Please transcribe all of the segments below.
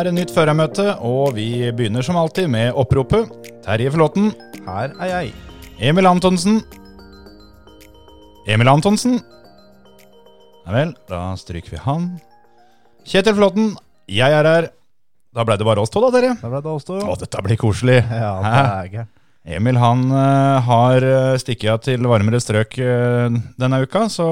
Er en nytt førermøte, og vi begynner som alltid med oppropet. Terje Flåten. Her er jeg. Emil Antonsen. Emil Antonsen. Nei vel, da stryker vi han. Kjetil Flåten. Jeg er her. Da ble det bare oss to, da, dere. Da ble det oss to. Å, dette blir koselig. Ja, det er gøy. Emil han eh, har uh, stikket av til varmere strøk eh, denne uka, så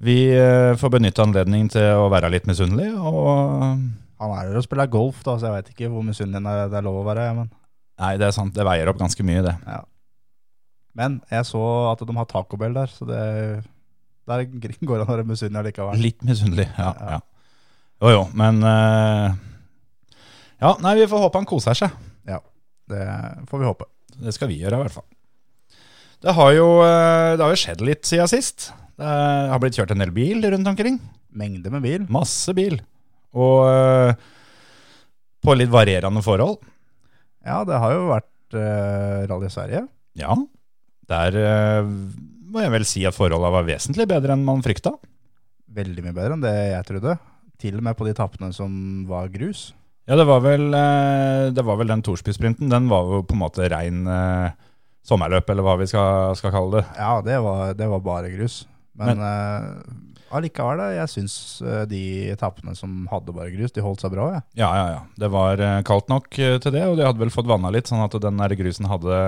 vi eh, får benytte anledningen til å være litt misunnelige. Og Han er her og spiller golf, da, så jeg vet ikke hvor misunnelig det er- lov å være. Men, Nei, det er sant. Det veier opp ganske mye, det. ja. men jeg så at de har Taco Bell der, så det der går an å være misunnelig likevel. Litt misunnelig, ja. Ja. ja. Jo jo, men uh... Ja, nei, vi får håpe han koser seg. Ja, Det får vi håpe. Det skal vi gjøre, i hvert fall. Det har jo, eh, det har jo skjedd litt siden sist. Det har blitt kjørt en del bil rundt omkring. Mengde med bil. Masse bil. Og eh, på litt varierende forhold. Ja, det har jo vært uh, Rally Sverige. Ja, der uh, må jeg vel si at forholdene var vesentlig bedre enn man frykta. Veldig mye bedre enn det jeg trodde. Til og med på de tappene som var grus. Ja, det var vel, uh, det var vel den Torsby-sprinten. Den var jo på en måte rein sommerløp, eller hva vi skal, skal kalle det. Ja, det var, det var bare grus. Men, eh, allikevel, da, jeg syns eh, de etappene som hadde bare grus, de holdt seg bra. Ja. Ja, ja, ja. Det var eh, kaldt nok eh, til det, og de hadde vel fått vanna litt, sånn at den der grusen hadde,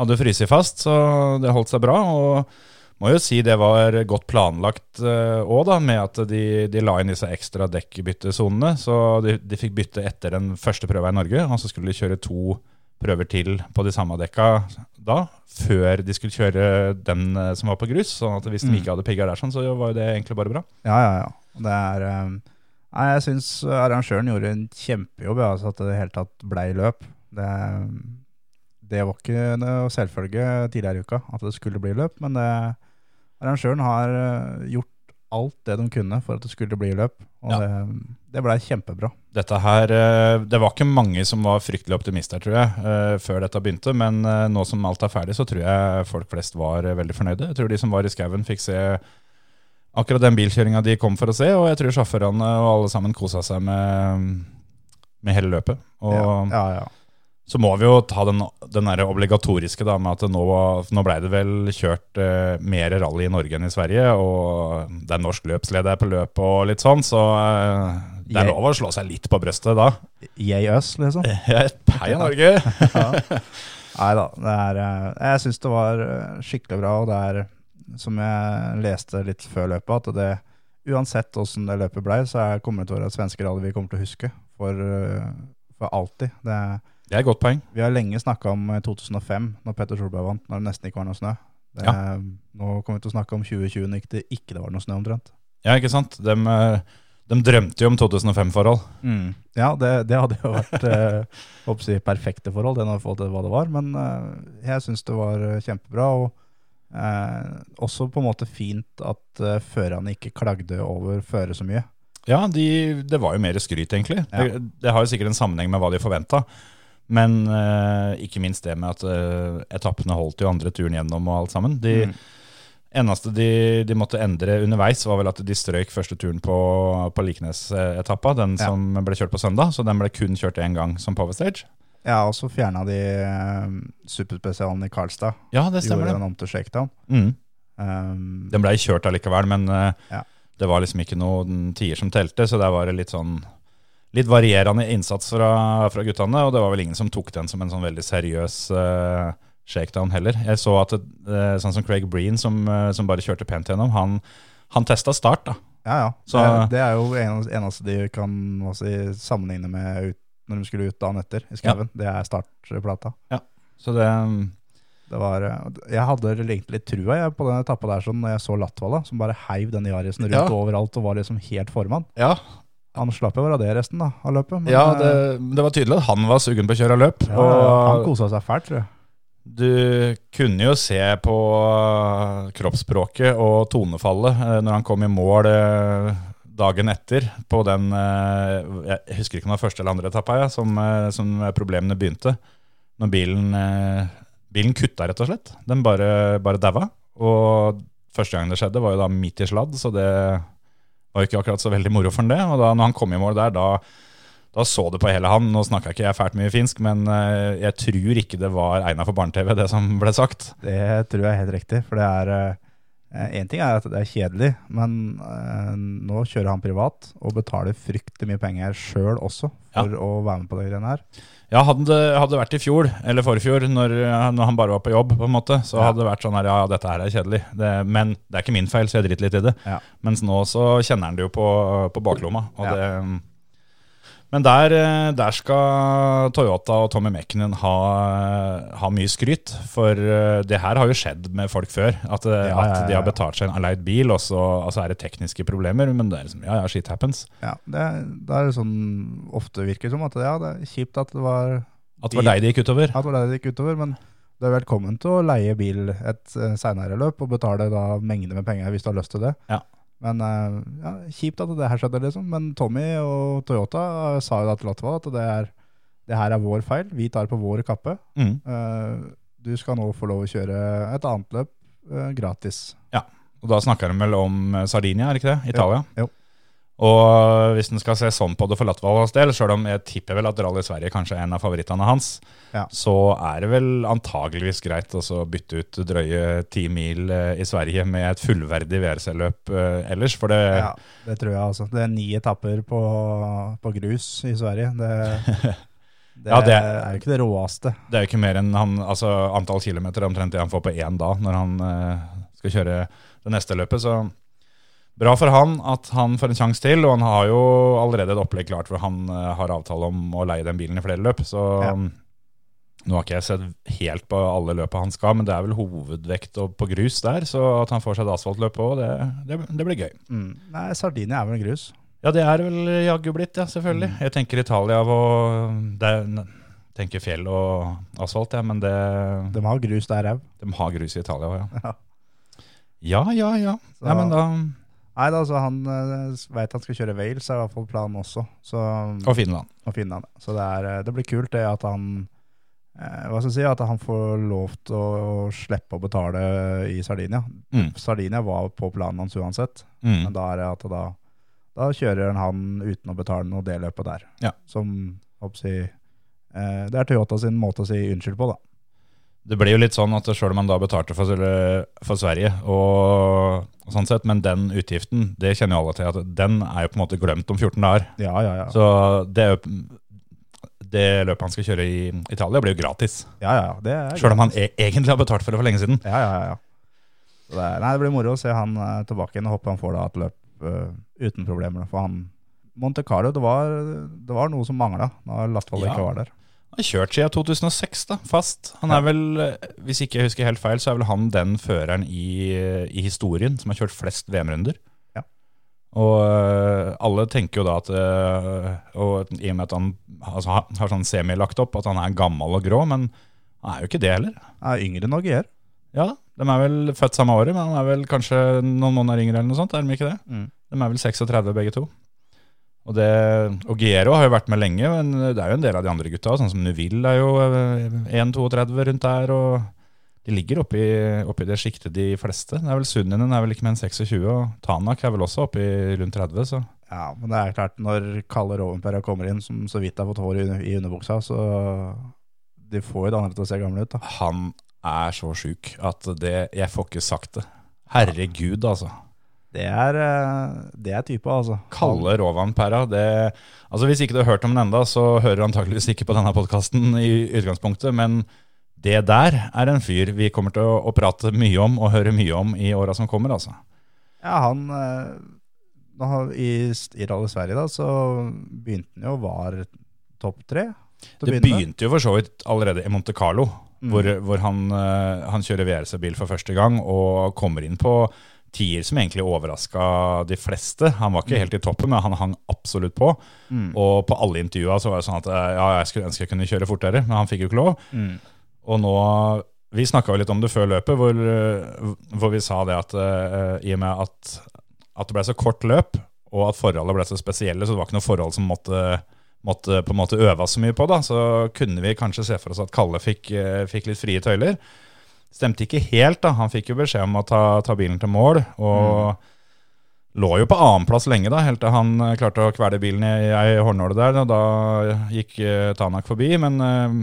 hadde fryst fast, så det holdt seg bra. Og må jo si det var godt planlagt òg, da, med at de, de la inn disse ekstra dekkbyttesonene. Så de, de fikk bytte etter den første prøva i Norge, og så skulle de kjøre to prøver til på de samme dekka da, før de skulle kjøre den eh, som var på grus. sånn at hvis de Mm. ikke hadde pigga der, sånn, så var jo det egentlig bare bra. Ja, ja, ja. Det er eh, Nei, jeg syns arrangøren gjorde en kjempejobb, ja, altså at det i hele tatt blei løp. Det, det var ikke noe selvfølge tidligere i uka at det skulle bli løp, men det, arrangøren har eh, gjort alt det de kunne for at det skulle bli løp, og Ja. det, det blei kjempebra. Dette her, eh, Det var ikke mange som var fryktelig optimister, tror jeg, eh, før dette begynte. Men eh, nå som alt er ferdig, så tror jeg folk flest var veldig fornøyde. Jeg tror de som var i skauen, fikk se akkurat den bilkjøringa de kom for å se. Og jeg tror sjåførene og alle sammen kosa seg med, med hele løpet. Og ja, ja, ja. Så må vi jo ta den, den der obligatoriske da, med at nå, nå ble det vel kjørt eh, mer rally i Norge enn i Sverige. Og det er norsk løpsleder på løpet og litt sånn, så eh, det er lov å slå seg litt på brøstet da. Yay us, liksom. Hei, Norge! Nei da, det er eh, Jeg syns det var eh, skikkelig bra, og det er, som jeg leste litt før løpet, at det uansett åssen det løpet blei, så er, kommer det til å være et svenske rally vi kommer til å huske for, eh, for alltid. Det, Det er et godt poeng. vi har lenge snakka om eh, 2005, når Petter Solberg vant, når det nesten ikke var noe snø. Det, Nå kommer vi til å snakke om 2020 når det ikke var noe snø omtrent. Ja, ikke sant? De, eh, de drømte jo om 2005-forhold. Ja, det, det hadde jo vært eh, håper jeg, perfekte forhold, det når vi til hva det var. Men eh, jeg syns det var eh, kjempebra. Og eh, også på en måte fint at eh, førerne ikke klagde over føre så mye. Ja, de, det var jo mer skryt, egentlig. Ja. Det, det har jo sikkert en sammenheng med hva de forventa. Men uh, ikke minst det med at uh, etappene holdt jo andre turen gjennom og alt sammen. De Mm. eneste de, de måtte endre underveis, var vel at de strøyk første turen på, på Liknes-etappa, den Ja. som ble kjørt på søndag. Så den ble kun kjørt én gang som power stage. Ja, og så fjerna de uh, superspesialen i Karlstad. Ja, det stemmer Gjorde den om til shakedown. Mm. Um, Den blei kjørt allikevel, men uh, Ja. det var liksom ikke noen tider som telte, så der var det litt sånn Litt varierende innsats fra, fra guttene, og det var vel ingen som tok den som en sånn veldig seriøs uh, shakedown heller. Jeg så at det, eh, sånn som Craig Breen, som, uh, som bare kjørte pent gjennom, han, han testa start, da. ja, ja. Så- det, det er jo en- eneste de kan si, sammenligne med ut, når de skulle ut dagen etter i skauen. Det er startplata. Ja, Så det Det var, jeg hadde egentlig litt trua jeg, på den etappa der sånn, når jeg så Latvala, som bare heiv den Yarisen rundt Ja. overalt og var liksom helt formann. Ja, Han slapp jo å radere resten da, av løpet. men, ja eh, det, det var tydelig at han var sugen på å kjøre løp. ja, han og kosa seg fælt, tror jeg. du kunne jo se på kroppsspråket og tonefallet eh, når han kom i mål eh, dagen etter på den eh, Jeg husker ikke om det var første eller andre etappa, ja, som, eh, som problemene begynte. Når bilen, eh, bilen kutta, rett og slett. Den bare, bare daua. Og første gang det skjedde, var jo da midt i sladd, så det var ikke akkurat så veldig moro for han det. Og da når han kom i mål der, da, da så det på hele han. Nå snakka ikke jeg fælt mye finsk, men eh, jeg tror ikke det var egna for barne-TV, det som ble sagt. Det tror jeg er helt riktig, for det er Én ting er at det er kjedelig, men eh, nå kjører han privat og betaler fryktelig mye penger sjøl også for å være med på de greiene her. Ja, hadde det vært i fjor, eller forfjor, når, når han bare var på jobb, på en måte, så Ja. hadde det vært sånn her, ja, dette her er kjedelig. Det, men det er ikke min feil, så jeg driter litt i det. Ja. Mens nå så kjenner han det jo på, på baklomma. Og det, men der, eh, der skal Toyota og Tommy Mekkinen ha, ha mye skryt. For eh, det her har jo skjedd med folk før. At, eh, Ja, ja, at de har betalt seg en aleid bil, og så altså er det tekniske problemer. Men det er liksom, ja, ja, shit happens. Ja, det, det er sånn ofte virker som at ja, det er kjipt at det var At det var deg det gikk utover. at det var deg det gikk utover, men du er velkommen til å leie bil et seinere løp og betale da mengder med penger hvis du har lyst til det. Ja. Men eh, ja, kjipt at det her skjedde, liksom. Men Tommy og Toyota eh, sa jo da til Latva at det, er, det her er vår feil, vi tar på vår kappe. Mm. Eh, du skal nå få lov å kjøre et annet løp gratis. Ja, Og da snakker de vel om Sardinia, er det ikke det? Italia. Jo. Og hvis en skal se sånn på det for Latvalas del, sjøl om jeg tipper vel at Rally Sverige kanskje er en av favorittene hans, Ja. så er det vel antageligvis greit å bytte ut drøye ti mil eh, i Sverige med et fullverdig VRC-løp eh, ellers. For det, Ja, det tror jeg altså. Det er ni etapper på, på grus i Sverige. Det, det, Ja, det- er jo ikke det råeste. det er jo ikke mer enn han, altså, antall kilometer er omtrent det han får på én dag når han eh, skal kjøre det neste løpet. Så bra for han at han får en sjanse til, og han har jo allerede et opplegg klart hvor han eh, har avtale om å leie den bilen i flere løp. Så Ja. um, nå har ikke jeg sett helt på alle løpa han skal, men det er vel hovedvekt på grus der, så at han får seg et asfaltløp òg, det, det, det blir gøy. Mm. Nei, Sardinia er vel grus. Ja, det er vel jaggu blitt, ja, selvfølgelig. Mm. Jeg tenker Italia og det er, tenker fjell og asfalt, ja, men det De har grus der òg. De har grus i Italia òg, ja. Ja. Ja, ja, ja. Ja men da, Nei, da, så han uh, veit han skal kjøre Wales, er i hvert fall planen også. Så, og Finland. finne han. Så det, er, eh, det blir kult det at han eh, hva skal jeg si, at han får lov til å, å slippe å betale i Sardinia. Mm. Sardinia var på planen hans uansett, Mm. men da er det at da, da kjører han uten å betale noe det løpet der. Ja. Som jeg, eh, Det er Toyota sin måte å si unnskyld på, da. Det blir jo litt sånn at selv om han da betalte for, for Sverige, og, og sånn sett, men den utgiften, det kjenner jo alle til, at den er jo på en måte glemt om 14 dager. Ja, ja, ja. Så det, det løpet han skal kjøre i Italia, blir jo gratis. ja, ja, ja, det er Selv om han e egentlig har betalt for det for lenge siden. Ja, ja, ja. Så det, nei, det blir moro å se han uh, tilbake igjen. og Håper han får da et løp uh, uten problemer. For han Monte Carlo, det var, det var noe som mangla når Latvold Ja. ikke var der. Han har kjørt siden 2006, da, fast. Han er vel, eh, hvis ikke jeg husker helt feil, så er vel han den føreren i, i historien som har kjørt flest VM-runder. Ja. Og øh, alle tenker jo da at øh, Og i og med at han altså, har- har sånn semi-lagt opp, at han er gammel og grå, men han er jo ikke det heller. Han er yngre enn Aguier. Ja, De er vel født samme året, men han er vel kanskje noen måneder yngre, eller noe sånt, er de ikke det? Mm. De er vel 36 begge to. Og, det, og Giero har jo vært med lenge, men det er jo en del av de andre gutta. Sånn som Nuville er jo øh, 1,32 rundt der. og De ligger oppi, oppi det sjiktet, de fleste. Det er vel Sunninen er vel ikke mer enn 26, og Tanak er vel også oppi rundt 30. så... Ja, men det er klart, når Kalle Rovenpera kommer inn, som så vidt har fått hår i, i underbuksa, så de får jo det andre til å se gamle ut, da. Han er så sjuk at det, jeg får ikke sagt det. Herregud, altså. Det er, eh, det er type, altså. Kalle Rovanperra. Altså hvis ikke du har hørt om den enda, så hører du antakeligvis ikke på denne podkasten i utgangspunktet, men det der er en fyr vi kommer til å, å prate mye om og høre mye om i åra som kommer, altså. Ja, han eh, har- I, i Rally Sverige da, så begynte han jo å være topp tre. Det begynte jo for så vidt allerede i Monte Carlo, hvor, hvor han, eh, han kjører VRC-bil for første gang og kommer inn på tier som egentlig overraska de fleste. Han var ikke helt i toppen, men han hang absolutt på. Og på alle intervjua så var det sånn at eh, ja, jeg skulle ønske jeg kunne kjøre fortere, men han fikk jo ikke lov. Og nå Vi snakka jo litt om det før løpet, hvor, eh, hvor vi sa det at uh, i og med at, at det ble så kort løp, og at forholdene ble så spesielle, så det var ikke noe forhold som måtte, måtte på en måte øves så mye på, da, så kunne vi kanskje se for oss at Kalle fikk, fikk litt frie tøyler. Stemte ikke helt, da. Han fikk jo beskjed om å ta, ta bilen til mål. og lå jo på annenplass lenge, da, helt til han eh, klarte å kvele bilen i ei hårnåle der. Og da gikk eh, Tanak forbi, men uh,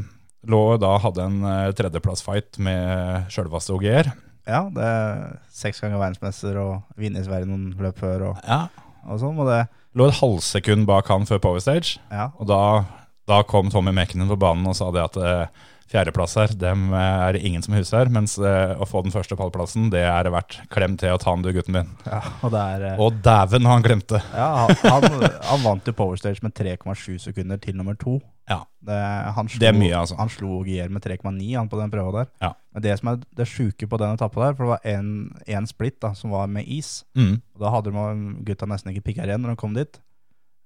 lå da hadde en uh, tredjeplassfight med sjølveste OGR. Ja, det er seks ganger verdensmester og vinner i Sverige noen løp før og, Ja. og sånn. Og det, Lå et halvsekund bak han før Power Stage. ja, Og da, da kom Tommy Mekkenen på banen og sa det at eh, fjerdeplass her, dem eh, er det ingen som huser. Mens eh, å få den første pallplassen, det er det verdt. Klem til og ta den du, gutten min. ja, og er eh, Og dæven, han glemte! Ja, han, han, vant jo Power Stage med 3,7 sekunder til nummer to. Ja. Det, han slo, Det er mye, altså. Han slo Gier med 3,9 han på den prøva der. Ja. Men det som er det sjuke på den etappa der, for det var én splitt da, som var med is. Mm. Og Da hadde de gutta nesten ikke pigga igjen når de kom dit.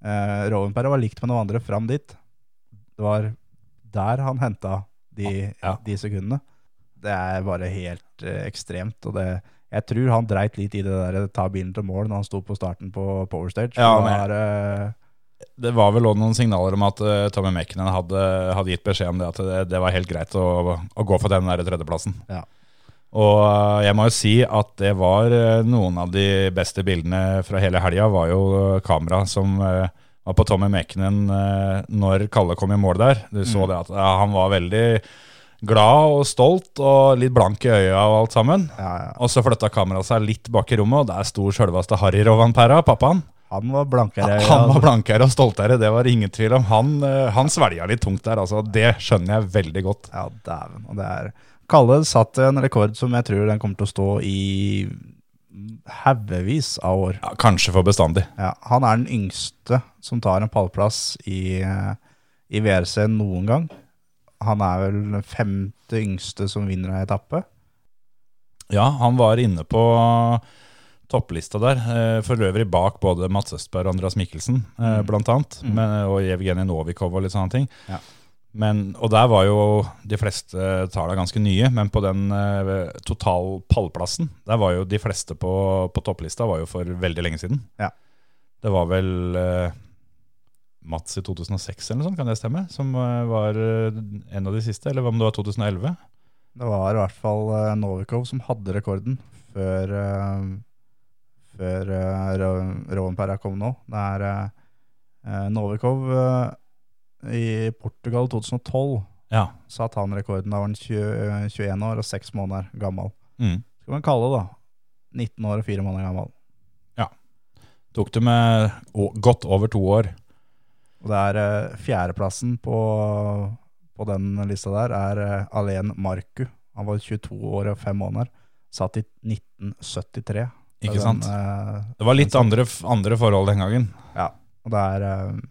Eh, Rovenpera var likt med noen andre fram dit. Det var der han henta de, Ja. de sekundene. Det er bare helt eh, ekstremt. Og det, jeg tror han dreit litt i det der ta bilen til mål når han sto på starten på Power Stage. Ja, men- var, eh, Det var vel òg noen signaler om at uh, Tommy Mekinen hadde, hadde gitt beskjed om det at det, det var helt greit å, å gå for den der tredjeplassen. Ja. Og eh, jeg må jo si at det var eh, noen av de beste bildene fra hele helga, var jo eh, kamera som eh, var på Tommy Mekinen eh, når Kalle kom i mål der. Du så det at ja, han var veldig glad og stolt og litt blank i øya og alt sammen. ja, ja. Og så flytta kameraet seg litt bak i rommet, og der sto sjølveste Harry Rovanpera, pappaen. Han var blankere. Han var blankere og stoltere, det var ingen tvil om. Han, eh, han svelga litt tungt der, altså. Det skjønner jeg veldig godt. Ja, dæven. Og det er Kalle satt en rekord som jeg tror den kommer til å stå i haugevis av år. Ja, kanskje for bestandig. Ja, han er den yngste som tar en pallplass i, eh, i VRC noen gang. Han er vel den femte yngste som vinner en etappe. Ja, han var inne på topplista der, eh, for øvrig bak både Mats Østberg og Andreas Mikkelsen, mm. blant annet, men, og Evgenij Novikov og litt sånne ting. Ja. Men, og der var jo de fleste tallene ganske nye, men på den eh, total pallplassen, der var jo de fleste på, på topplista var jo for veldig lenge siden. Ja. Det var vel eh, Mats i 2006 eller noe sånt, kan det stemme? Som eh, var eh, en av de siste, eller om det var 2011? Det var i hvert fall eh, Novikov som hadde rekorden før, før Rovenperra kom nå. Det er Novikov i Portugal 2012 Ja. satt han rekorden. Da var han 20, 21 år og 6 måneder gammel. Mm. Skal man kalle det, da. 19 år og 4 måneder gammel. Ja. Tok det med godt over to år. Og det er eh, fjerdeplassen på, på den lista der er eh, Alen Marku. Han var 22 år og 5 måneder. Satt i 1973. Ikke Den, sant? Uh, Det var litt andre, andre forhold den gangen. Ja, og det er, eh,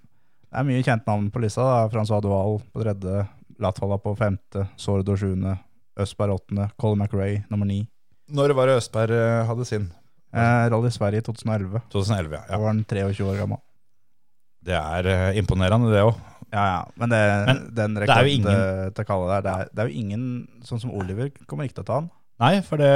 det er mye kjent navn på lista. da. Francois Duval på tredje, Latvala på femte, Sordo sjuende, Østberg åttende, Colin McRae nummer ni. Når var det Østberg eh, hadde sin? Eh, Rally Sverige i 2011. 2011, ja. Da var han 23 år gammel. Det er eh, imponerende, det òg. Ja, ja, men, det, Men den rekorden til Kalle der, det er, det er jo ingen, sånn som Oliver, kommer ikke til å ta han. Nei, for det,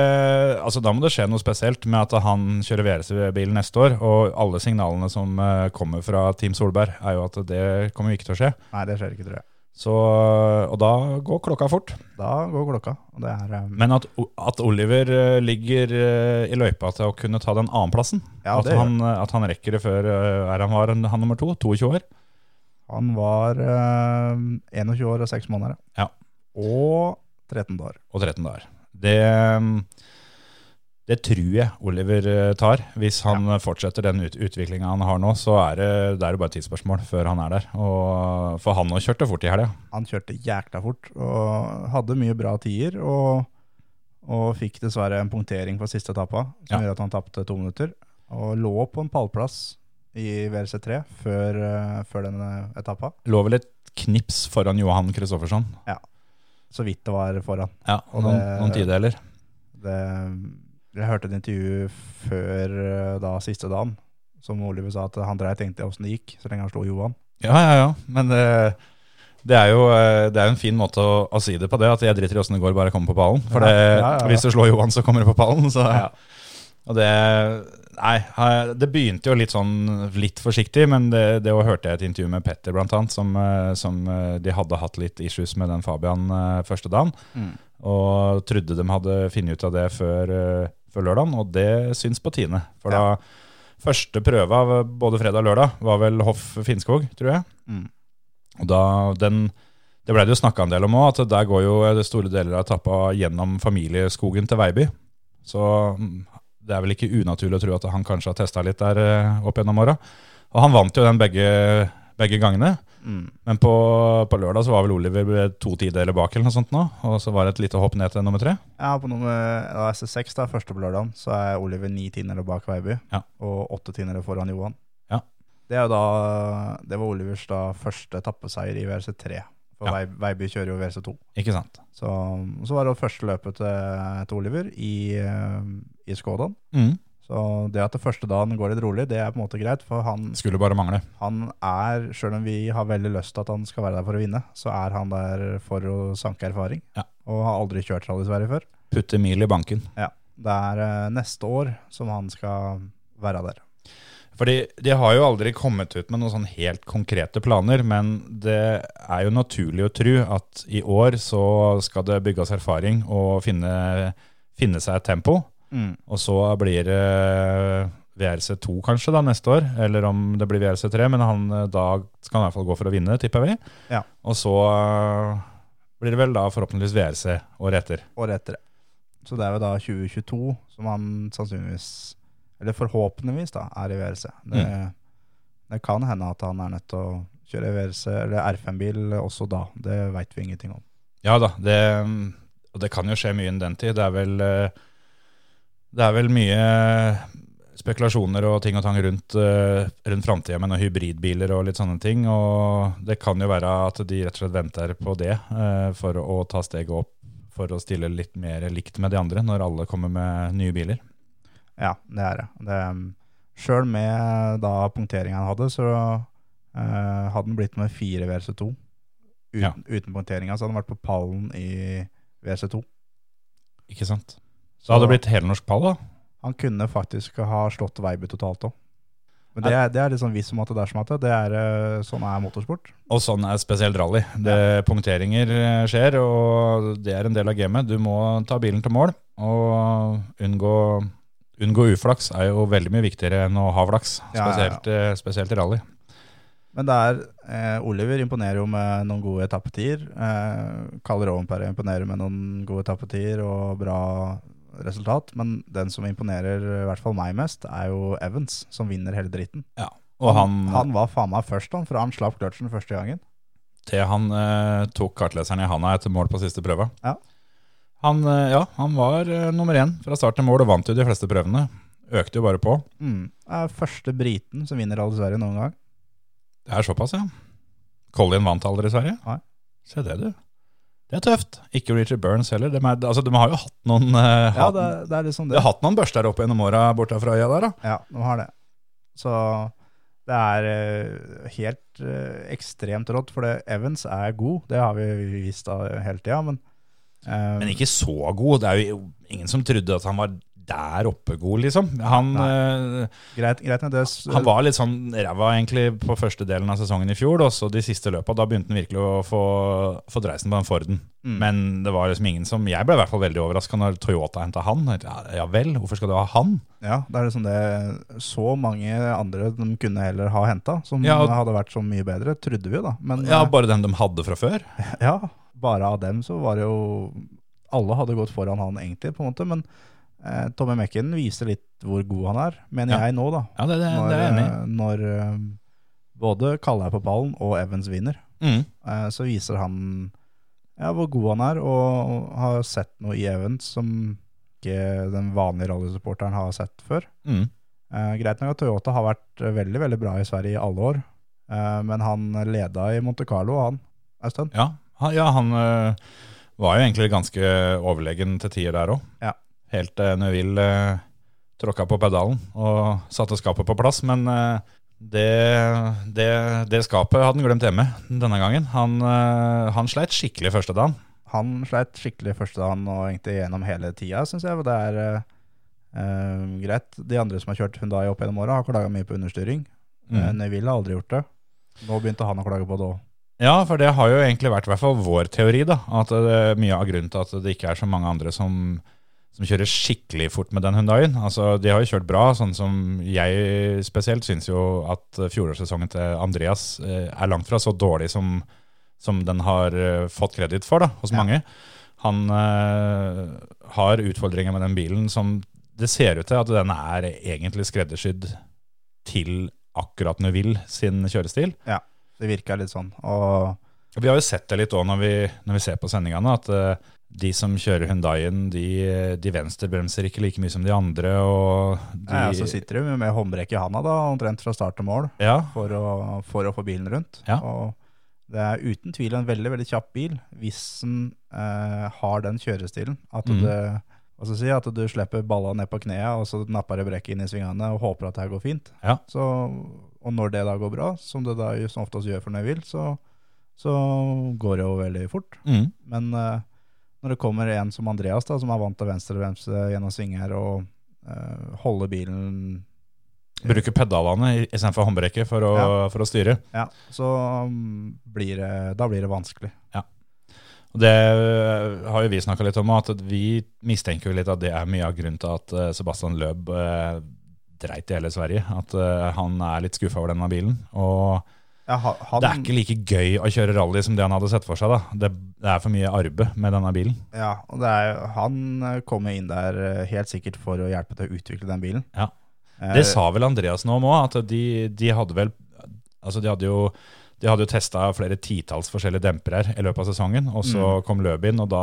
altså da må det skje noe spesielt med at han kjører VRC-bil neste år. Og alle signalene som eh, kommer fra Team Solberg, er jo at det kommer ikke til å skje. Nei, det skjer ikke, tror jeg. Så, og da går klokka fort. Da går klokka. Og det er, um... Men at, at Oliver eh, ligger i løypa til å kunne ta den annenplassen, Ja, at, han, at han rekker det før er han var han nummer to, 22 år. han var uh, 21 år og 6 måneder. Ja. Og 13 år. og 13 dager. Det, det tror jeg Oliver eh, tar. Hvis han fortsetter den ut, utviklinga han har nå, så er det, det er bare et tidsspørsmål før han er der. Og for han nå kjørte fort i helga. Han kjørte jækla fort og hadde mye bra tider. Og, og fikk dessverre en punktering på siste etappa, som Ja. gjør at han tapte to minutter. Og lå på en pallplass i WRC3 før, eh, før denne etappa. Lå vel et knips foran Johan Kristoffersson. Så vidt det var foran. Ja, Og noen, det- noen tideler. Det, jeg hørte et intervju før eh, da siste dagen, som Oliver sa at han dreit egentlig åssen det gikk, så lenge han slo Johan. Ja, ja, ja. Men det, det er jo eh, det er en fin måte å, å si det på, det. At jeg driter i åssen det går, bare jeg kommer på pallen. For Ja, det, ja, ja, hvis du slår Johan, så kommer du på pallen. Så, Ja. Og det Nei, det begynte jo litt sånn litt forsiktig, men det, det hørte jeg et intervju med Petter, blant annet, som, eh, som eh, de hadde hatt litt issues med den Fabian eh, første dagen. Mm. Og trodde de hadde funnet ut av det før, før lørdagen, og det syns på Tine. For Ja. da første prøve av både fredag og lørdag var vel Hoff Finnskog, tror jeg. Mm. Og da den Det ble det jo snakka en del om òg, at der går jo store deler av etappa gjennom familieskogen til Veiby. Så mm, det er vel ikke unaturlig å tro at han kanskje har testa litt der eh, opp gjennom åra. Og han vant jo den begge, begge gangene. Mm. Men på, på lørdag så var vel Oliver to tideler bak eller noe sånt nå. Og så var det et lite hopp ned til nummer tre. Ja, på nummer SS6, da, første på lørdagen, så er Oliver ni tiendere bak Veiby, Ja. og åtte tiendere foran Johan. Ja. Det, er da, det var Olivers da første etappeseier i VRC3. For Ja. Vei- Veiby kjører jo VRC2. Ikke sant? Så, så var det første løpet til, til Oliver i, eh, i Skådan. Mm. Så det at det første dagen går litt rolig, det er på en måte greit. For han, Skulle bare mangle. han er, sjøl om vi har veldig lyst til at han skal være der for å vinne, så er han der for å sanke erfaring. Ja. Og har aldri kjørt Rally Sverige før. Putte mil i banken. Ja, Det er eh, neste år som han skal være der. Fordi de har jo aldri kommet ut med noen sånn helt konkrete planer, men det er jo naturlig å tro at i år så skal det bygges erfaring og finne, finne seg et tempo. Og så blir det VRC2 kanskje da neste år, eller om det blir VRC3, men han eh, da skal han i hvert fall gå for å vinne, tipper vi. Ja. Og så eh, blir det vel da forhåpentligvis VRC året etter. Året etter. Så det er jo da 2022 som han sannsynligvis, eller forhåpentligvis da, er i VRC. Det, det kan hende at han er nødt til å kjøre VRC, eller R5-bil også da. Det vet vi ingenting om. Ja da, det, og det kan jo skje mye innen den tid. Det er vel, eh, det er vel mye spekulasjoner og ting og tang rundt, eh, rundt framtida med noen hybridbiler og litt sånne ting. Og det kan jo være at de rett og slett venter på det eh, for å ta steget opp for å stille litt mer likt med de andre når alle kommer med nye biler. Ja, det er det. det Sjøl med da punkteringa han hadde, så uh, hadde han blitt med fire VRC2. Uten, Ja. uten punkteringa så hadde han vært på pallen i VRC2. Ikke sant? Så det hadde blitt helnorsk pall, da. Han kunne faktisk ha slått Veiby totalt òg. Men det er, det er litt sånn viss som at det er som at det, det er, eh, sånn er motorsport. Og sånn er spesielt rally. Det, Punkteringer eh, skjer, og det er en del av gamet. Du må ta bilen til mål, og unngå, unngå uflaks er jo veldig mye viktigere enn å ha flaks. Ja, ja, ja. Spesielt, eh, i rally. Men det er, eh, Oliver imponerer jo med noen gode etappetider. Eh, Karl Rovenperre imponerer med noen gode etappetider og bra resultat. Men den som imponerer i hvert fall meg mest, er jo Evans, som vinner hele dritten. Ja, Og han, han var faen meg først, han, for han slapp kløtsjen første gangen. til han eh, tok kartleseren i handa etter mål på siste prøve. Ja. Han, eh, ja, han var eh, nummer én fra start til mål og vant jo de fleste prøvene. Økte jo bare på. Mm. Det er første briten som vinner alle Sverige noen gang. Det er såpass, ja. Collin vant aldri i Sverige? Nei. Se det, du. Det er tøft. Ikke Richard Burns heller. De, er, altså, de har jo hatt noen eh, Ja, det, det er liksom De har hatt noen børster opp gjennom åra borte fra øya der, da. Ja, de har det. Så det er uh, helt uh, ekstremt rått, for det, Evans er god. Det har vi visst da hele tida, men Men ikke så god. Det er jo ingen som trodde at han var der oppe god, liksom. Han, eh, greit, greit han var litt sånn ræva egentlig på første delen av sesongen i fjor, og så de siste løpa. Da begynte han virkelig å få, få dreisen på den Forden. Mm. Men det var liksom ingen som Jeg ble i hvert fall veldig overraska når Toyota henta han. Ja, ja vel, hvorfor skal du ha han? Ja, det er liksom det Så mange andre de kunne heller ha henta, som Ja, og- hadde vært så mye bedre, trodde vi jo da. Men Ja, eh, Bare den de hadde fra før. ja, bare av dem så var det jo Alle hadde gått foran han egentlig, på en måte. Men eh, Tommy Mekken viser litt hvor god han er, mener Ja. jeg nå, da. Ja, det, det, Når, det er jeg enig eh, når eh, både Kalle er på ballen og Evans vinner, Mm. eh, så viser han ja, hvor god han er, og har sett noe i Evans som ikke den vanlige rallysupporteren har sett før. Mm. Eh, greit nok at Toyota har vært veldig veldig bra i Sverige i alle år, eh, men han leda i Monte Carlo, han, stund. Ja, ja, han øh, Var jo egentlig ganske overlegen til tider der òg. Ja. Helt til Neville eh, tråkka på pedalen og satte skapet på plass. Men eh, det, det, det skapet hadde han glemt hjemme denne gangen. Han, eh, han sleit skikkelig første dagen. Han sleit skikkelig første dagen og egentlig gjennom hele tida, syns jeg. og Det er eh, eh, greit. De andre som har kjørt Hundai opp gjennom åra, har klaga mye på understyring. Mm. Neville har aldri gjort det. Nå begynte han å klage på det òg. Ja, for det har jo egentlig vært i hvert fall vår teori, da. At det er mye av grunnen til at det ikke er så mange andre som, som kjører skikkelig fort med den Hundaien. Altså, de har jo kjørt bra, sånn som jeg spesielt syns jo at fjorårssesongen til Andreas eh, er langt fra så dårlig som, som den har eh, fått kreditt for da, hos Ja. mange. Han eh, har utfordringer med den bilen som det ser ut til at den er egentlig skreddersydd til akkurat Neuville sin kjørestil. Det virka litt sånn. Og Vi har jo sett det litt òg når, vi- når vi ser på sendingene, at uh, de som kjører Hundaien, de, de venstrebremser ikke like mye som de andre. Og de, ja, så sitter de med håndbrekk i handa da, omtrent fra start til mål ja, for å, for å få bilen rundt. Ja. Og det er uten tvil en veldig veldig kjapp bil hvis den uh, har den kjørestilen. At, mm. jeg si, at du slipper balla ned på kneet, og så napper du brekket inn i svingene og håper at det går fint. Ja. Så, og når det da går bra, som det da som oftest gjør for når jeg vil, så, så går det jo veldig fort. mm, Men uh, når det kommer en som Andreas, da, som er vant til venstre-venstre gjennom svinger og uh, holde bilen bruker pedalene i- istedenfor håndbrekket for, å- Ja. for å styre. Ja, så mm, blir det, da blir det vanskelig. Ja. Og Det eh, har jo vi snakka litt om, at vi mistenker jo litt at det er mye av grunnen til at eh, Sebastian Løb eh, dreit i hele Sverige. At uh, han er litt skuffa over denne bilen. Og Ja, han, det er ikke like gøy å kjøre rally som det han hadde sett for seg. Det, det er for mye arbeid med denne bilen. Ja, og det er, han eh, kommer inn der eh, helt sikkert for å hjelpe til å utvikle den bilen. Ja. Det sa vel Andreas nå om òg, at de, de hadde vel Altså, de hadde jo de hadde jo testa flere titalls forskjellige dempere i løpet av sesongen, og så kom Løb inn, og da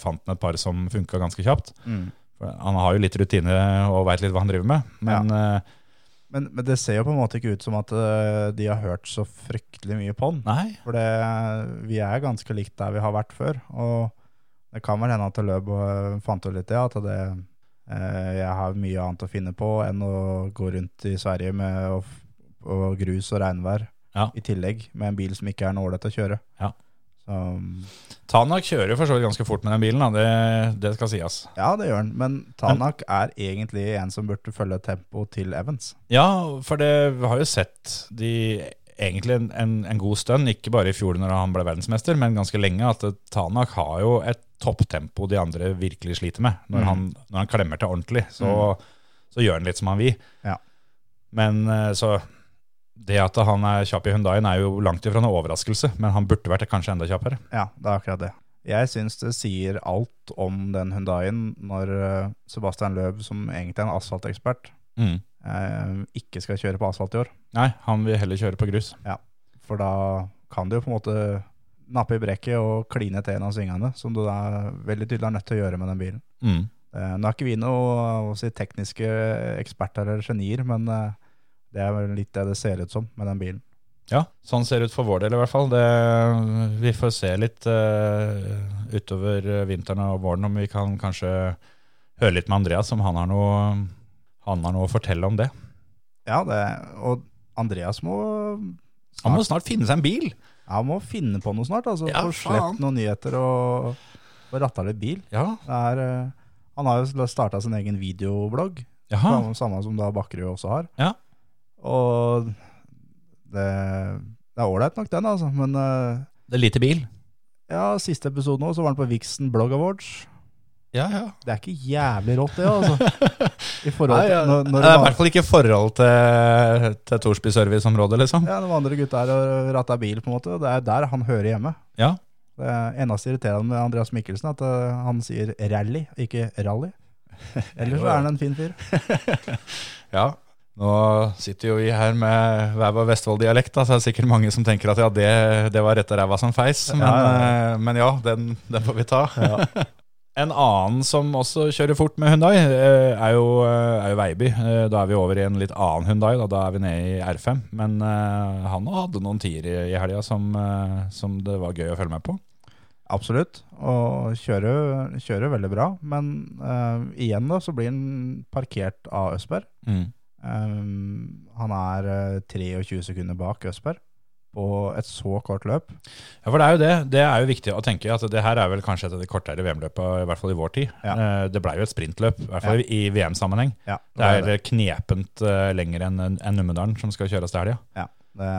fant han et par som funka ganske kjapt. mm. For Han har jo litt rutine og veit litt hva han driver med, men ja. men, men det ser jo på en måte ikke ut som at eh, de har hørt så fryktelig mye på han. nei. For det, vi er ganske likt der vi har vært før. Og det kan vel hende at Løb eh, fant ut litt det, at det, eh, jeg har mye annet å finne på enn å gå rundt i Sverige med og, og grus og regnvær. Ja. I tillegg med en bil som ikke er noe ålreit å kjøre. Ja. Så, Tanak kjører for så vidt ganske fort med den bilen. Det, det skal sies. ja, det gjør han. Men Tanak er egentlig en som burde følge tempoet til Evans. Ja, for det vi har jo sett de egentlig en, en, en god stund, ikke bare i fjor når han ble verdensmester, men ganske lenge, at Tanak har jo et topptempo de andre virkelig sliter med. Når, Mm. han, når han klemmer til ordentlig, så, så gjør han litt som han vil. Ja. Men eh, så det at han er kjapp i Hundaien er jo langt ifra noe overraskelse, men han burde vært kanskje enda kjappere. Ja, det er akkurat det. Jeg syns det sier alt om den Hundaien når eh, Sebastian Løb, som egentlig er en asfaltekspert, Mm. eh, ikke skal kjøre på asfalt i år. Nei, han vil heller kjøre på grus. Ja, For da kan du jo på en måte nappe i brekket og kline til en av svingene, som du da veldig tydelig er nødt til å gjøre med den bilen. Mm. Eh, nå er ikke vi noe si, tekniske eksperter eller genier, men eh, det er vel litt det det ser ut som med den bilen. Ja, sånn ser det ut for vår del i hvert fall. Det, vi får se litt uh, utover vinteren og våren om vi kan kanskje høre litt med Andreas, om han har noe, han har noe å fortelle om det. Ja, det, og Andreas må Han må snart finne seg en bil! Han må finne på noe snart. altså Ja, Få sluppet noen nyheter og og ratta litt bil. Ja, er, eh, han har jo starta sin egen videoblogg, Jaha. samme, samme som da Bakkerud også har. Ja. Og det, det er ålreit nok, den, altså. Men eh, Det er lite bil. ja, siste episode nå, så var den på Vixen Blog Awards. Ja, ja. Det er ikke jævlig rått, det, altså. I Nei, til når, når, Det er i hvert fall ikke i forhold til, til Torsby serviceområde, liksom. ja, de andre gutta her ratta bil, på en måte. Det er der han hører hjemme. Ja. Det eneste irriterende med Andreas Mikkelsen, at eh, han sier rally, ikke rally. Ellers så er han en fin fyr. Ja. Nå sitter jo vi her med hver vår Vestfold-dialekt, så det er sikkert mange som tenker at ja, det, det var rette ræva som feis. Men Ja, ja, ja, men ja den, den får vi ta. en annen som også kjører fort med Hundai, eh, er jo, eh, er jo Veiby. Eh, Da er vi over i en litt annen Hundai, da, da er vi nede i R5. Men eh, han hadde noen tier i, helga som, eh, som det var gøy å følge med på. Absolutt, og kjører, kjører veldig bra. Men uh, igjen da, så blir han parkert av Østberg. Mm. Um, han er eh, 23 sekunder bak Østberg på et så kort løp. Ja, for det er jo det. Det er jo viktig å tenke at det her er vel kanskje et av de kortere VM-løpene, i hvert fall i vår tid. Ja. Eh, Det blei jo et sprintløp, i hvert fall i VM-sammenheng. Ja, Det er knepent uh, lenger enn en Numedalen, som skal kjøres til helga. Ja, det,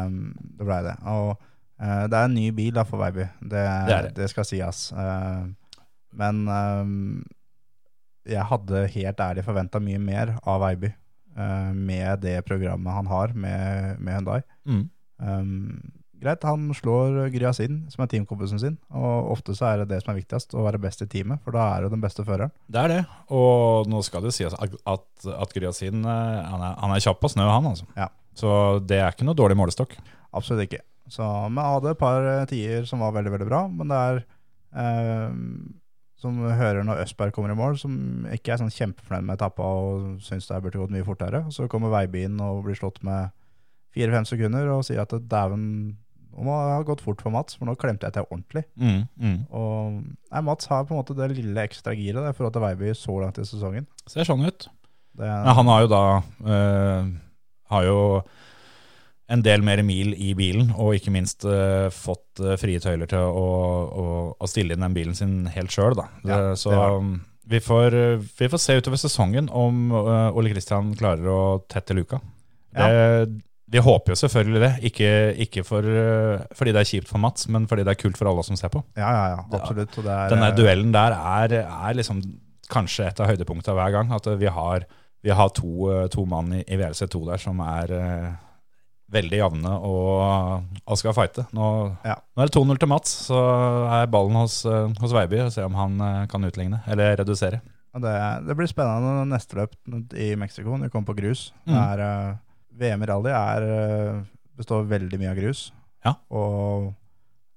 det ble det. Og eh, det er en ny bil da for Veiby. Det, Det det. skal sies. Men eh, jeg hadde helt ærlig forventa mye mer av Veiby eh, med det programmet han har med, med Hyundai. Mm. Um, greit, han slår Gryasin, som er teamkompisen sin. Og ofte så er det det som er viktigst, å være best i teamet. For da er du den beste føreren. Det er det. Og nå skal det sies at, at, at Gryasin eh, han, er- han er kjapp på snø, han altså. Ja. Så det er ikke noe dårlig målestokk. Absolutt ikke. Så, vi hadde et par eh, tider som var veldig, veldig bra. Men det er eh, som hører når Østberg kommer i mål, som ikke er sånn kjempefornøyd med etappa og syns det burde gått mye fortere. Så kommer Veibilen og blir slått med fire-fem sekunder og sier at dæven, nå må det ha gått fort for Mats, for nå klemte jeg til ordentlig. Mm, mm. Og nei, Mats har på en måte det lille ekstra giret der, forhold til Veiby så langt i sesongen. Ser sånn ut. Det, ja, han har jo da øh, Har jo en del mer mil i bilen, og ikke minst uh, fått uh, frie tøyler til å, å, å stille inn den bilen sin helt sjøl. Ja, så um, vi får, eh, vi får se utover sesongen om uh, Ole Kristian klarer å tette luka. Ja. Det, vi håper jo selvfølgelig det, ikke, ikke for, eh, fordi det er kjipt for Mats, men fordi det er kult for alle som ser på. ja, ja, ja, absolutt. Er, Denne eh, duellen der er, er liksom kanskje et av høydepunktene hver gang. At vi har, vi har to, eh, to mann i, i VLC2 der som er eh, veldig jevne og, og skal fighte. Nå, Ja. nå er det 2-0 til Mats, så er ballen hos, eh, hos Veiby og se om han eh, kan utligne eller redusere. Det, det blir spennende neste løp i Mexico, når vi kommer på grus. Mm. er, eh, VM i rally er, består veldig mye av grus. Ja. Og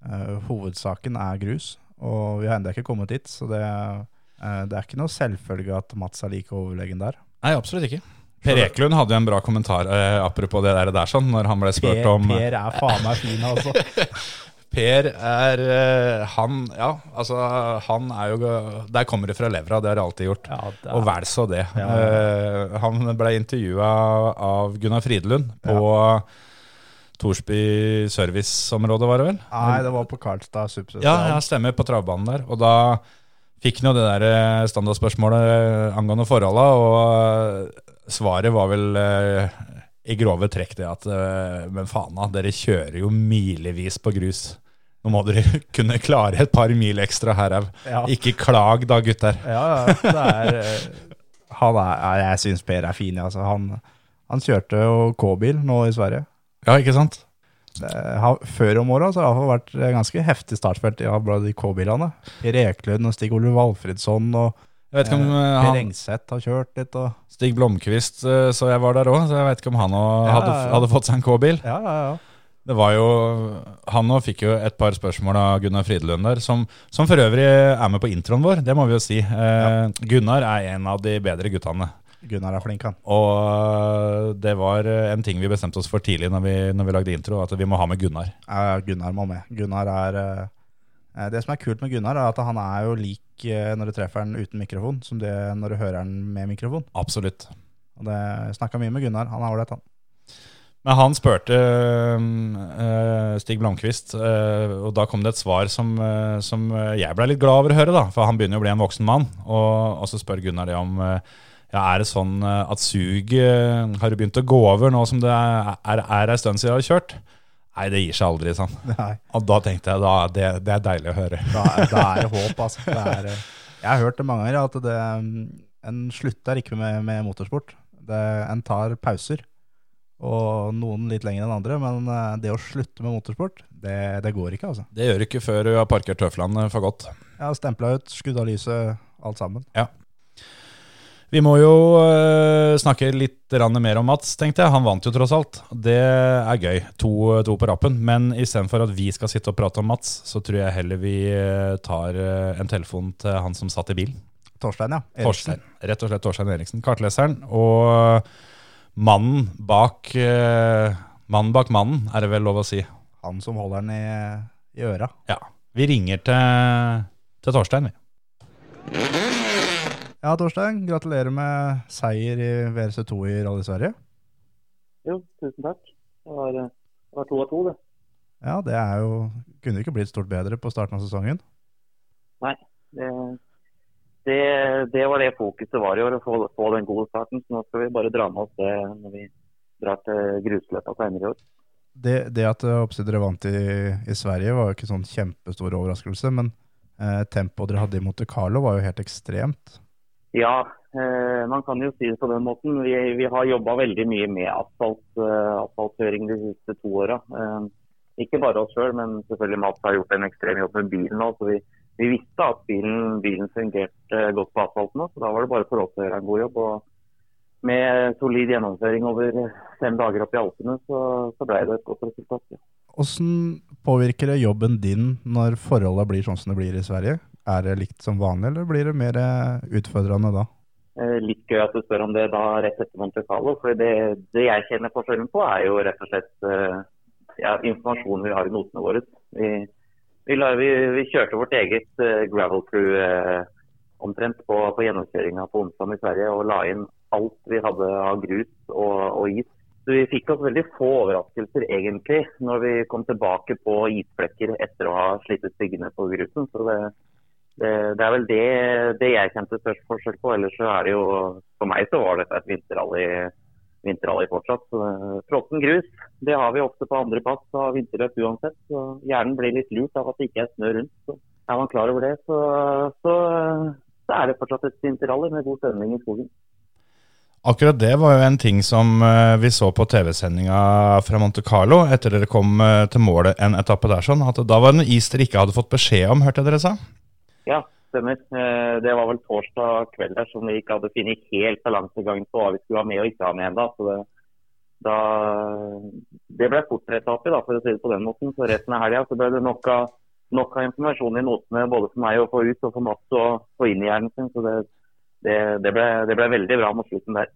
uh, hovedsaken er grus. Og vi har ennå ikke kommet dit, så det, uh, det er ikke noe selvfølge at Mats er like overlegen der. Nei, absolutt ikke. Per Eklund hadde jo en bra kommentar eh, apropos det der, der sånn, når han ble spurt Per, om per er faen meg fin, altså. Per er eh, Han, ja, altså Han er jo Der kommer det fra levra, det har det alltid gjort. Ja, det Og er, vel så det. Ja. Eh, han ble intervjua av Gunnar Fridlund på Torsby serviceområde, var det vel? nei, det var på Karlstad Superstar. Ja, ja, stemmer, på travbanen der. Og da fikk han jo det der eh, standardspørsmålet angående forholda, og svaret var vel eh, i grove trekk det at eh, Men faen da, dere kjører jo milevis på grus. Nå må dere kunne klare et par mil ekstra her òg. Ja. Ikke klag da, gutter. Ja, ja, er eh, Han er Jeg syns Per er fin, altså. Han, han kjørte jo K-bil nå i Sverige. Ja, ikke sant? Har, før om åra har det vært ganske heftig startfelt i K-bilene. Per Eklund og Stig Ole Valfridsson og Jeg vet ikke om eh, eh, Per han, Engseth har kjørt litt. Og, Stig Blomkvist eh, så jeg var der òg, så jeg vet ikke om han òg Ja, hadde, ja, ja. hadde fått seg en K-bil. ja, ja, ja. Det var jo, Han òg fikk jo et par spørsmål av Gunnar Fridlund der, som, som for øvrig er med på introen vår, det må vi jo si. Eh, Gunnar er en av de bedre guttene. Gunnar er flink, han. Og eh, det var en ting vi bestemte oss for tidlig når vi, når vi lagde intro, at vi må ha med Gunnar. Ja, Gunnar må med. Gunnar er eh, Det som er kult med Gunnar, er at han er jo lik eh, når du treffer han uten mikrofon, som det når du hører han med mikrofon. Absolutt. Og det Snakka mye med Gunnar. Han er ålreit, han. Men han spurte uh, Stig Blomkvist, uh, og da kom det et svar som, uh, som jeg ble litt glad over å høre, da, for han begynner jo å bli en voksen mann. Og, og så spør Gunnar det om eh, ja, er det sånn eh, at sug eh, har begynt å gå over nå som det er, er, er en stund siden jeg har kjørt? Nei, det gir seg aldri, sånn. Nei, Og da tenkte jeg da, det, det er deilig å høre. da, da er det håp, altså. Det er, eh, jeg har hørt det mange ganger, at det, mm, en slutter ikke med, med motorsport. Det, en tar pauser, og noen litt lenger enn andre, men eh, det å slutte med motorsport, det, det går ikke, altså. Det gjør du ikke før du har parkert tøflene for godt. Ja, stempla ut, skrudd av lyset, alt sammen. Vi må jo uh, snakke litt mer om Mats, tenkte jeg. Han vant jo tross alt. Det er gøy. To, to på rappen. Men istedenfor at vi skal sitte og prate om Mats, så tror jeg heller vi øh, tar en telefon til han som satt i bilen. Torstein, ja. Torstein. Rett og slett Torstein Eriksen, kartleseren. Og mannen bak uh, Mannen bak mannen, er det vel lov å si. Han som holder den i, i øra. Ja. Vi ringer til, til Torstein, vi. Ja, Torstein, gratulerer med seier i WRC2 i Rally Sverige. Jo, tusen takk. Det var, eh, det var to av to, det. Ja, det er jo Kunne ikke blitt stort bedre på starten av sesongen. Nei, det, det, det var det fokuset var i år, å få, få den gode starten. Så nå skal vi bare dra med oss det når vi drar til grusløpa senere i år. Det, det at eh, dere vant i, i Sverige var jo ikke sånn kjempestor overraskelse, men eh, tempoet dere hadde i Monte Carlo var jo helt ekstremt. Ja, eh, man kan jo si det på den måten. Vi, vi har jobba veldig mye med asfalt, eh, asfaltkjøring de siste to åra. Eh, ikke bare oss sjøl, men selvfølgelig Mats har gjort en ekstrem jobb med bilen så vi, vi visste at bilen, bilen fungerte godt på asfalten så da var det bare for oss å gjøre en god jobb. og med solid gjennomføring over fem dager opp i Alpene, så, så ble det et godt resultat. Ja. Hvordan påvirker det jobben din når forholdene blir sånn som det blir i Sverige? Er det likt som vanlig, eller blir det mer eh, utfordrende da? Eh, litt gøy at du spør om det da rett etter Monte Carlo. for det, det, jeg kjenner forskjellen på, er jo rett og slett eh, ja, informasjonen vi har i notene våre. Vi, vi, vi, vi kjørte vårt eget gravel crew omtrent på, på gjennomkjøringa på onsdag i Sverige og la inn alt vi hadde av grus og, og is. Så vi fikk oss veldig få overraskelser egentlig når vi kom tilbake på isflekker etter å ha slitt ut byggene på grusen. Så det, det, det er vel det, det, jeg kjente størst forskjell på. Ellers så er det jo For meg så var dette et vinterrally, vinterrally fortsatt. Frossen grus, det har vi ofte på andre pass av vinterløp uansett. Så hjernen blir litt lurt av at det ikke er snø rundt. Så er man klar over det, så, så, så er det fortsatt et vinterrally med god stemning i skogen. Akkurat det var jo en ting som eh, vi så på TV-sendinga fra Monte Carlo etter dere kom eh, til målet en etappe der. sånn, at Da var det noe is dere ikke hadde fått beskjed om, hørte dere sa? Ja, stemmer. Eh, det var vel torsdag kveld der som vi ikke hadde funnet helt balansegangen på hva vi skulle ha med og ikke ha med ennå. Det, da, det ble fort etappe, da, for å si det på den måten. Så resten av helga ble det nok av, nok av informasjon i notene både for meg å få ut og for Mats å få inn i hjernen sin. så det det, det, ble, det, ble, veldig bra mot slutten der.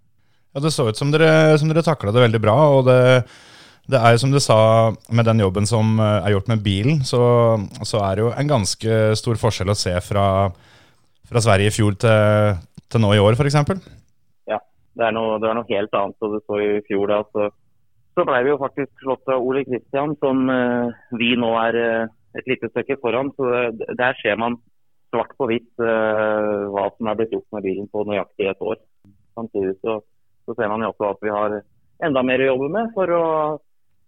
Ja, Det så ut som dere, som dere takla det veldig bra. og det, det er jo som du sa, med den jobben som eh, er gjort med bilen, så, så er det jo en ganske stor forskjell å se fra, fra Sverige i fjor til, til nå i år, f.eks. Ja, det er, noe, det er, noe, helt annet. og du så i fjor da, så, så ble vi jo faktisk slått av Ole Kristian, som uh, vi nå er uh, et lite stykke foran. så Der ser man svart på hvitt uh, hva som er blitt gjort med bilen på nøyaktig et år. Samtidig så, så, ser man jo også at vi har enda mer å jobbe med for å,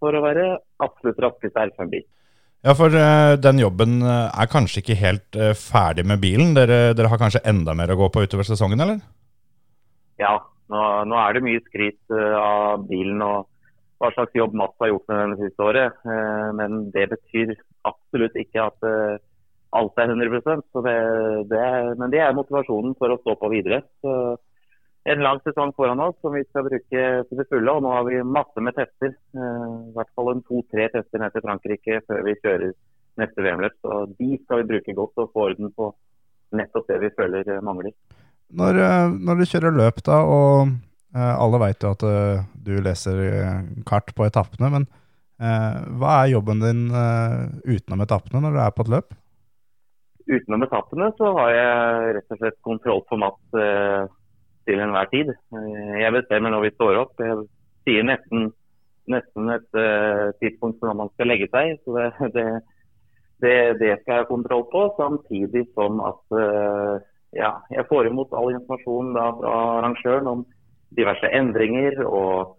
for å være absolutt raskest R5-bil. Ja, for uh, den jobben eh, er kanskje ikke helt uh, ferdig med bilen. Dere, dere, har kanskje enda mer å gå på utover sesongen, eller? Ja, nå, nå er det mye skryt av bilen og hva slags jobb Mats har gjort med den det siste året. men det betyr absolutt ikke at alt er 100 så det, det Men det er motivasjonen for å stå på videre. Så en lang sesong foran oss som vi skal bruke til det fulle. og Nå har vi masse med tester. Eh, I hvert fall en to-tre tester ned til Frankrike før vi kjører neste VM-løp. Så De skal vi bruke godt og få orden på nettopp det vi føler mangler. Når, eh, når du kjører løp, da, og eh, alle vet jo at du leser kart på etappene, men hva er jobben din utenom etappene når du er på et løp? utenom etappene så har jeg rett og slett kontroll på Mats eh, til enhver tid. Eh, jeg bestemmer når vi står opp. Jeg sier nesten, nesten et uh, tidspunkt for når man skal legge seg. så det, det, det, det skal jeg ha kontroll på. Samtidig som at uh, ja, jeg får imot all informasjon da, fra arrangøren om diverse endringer og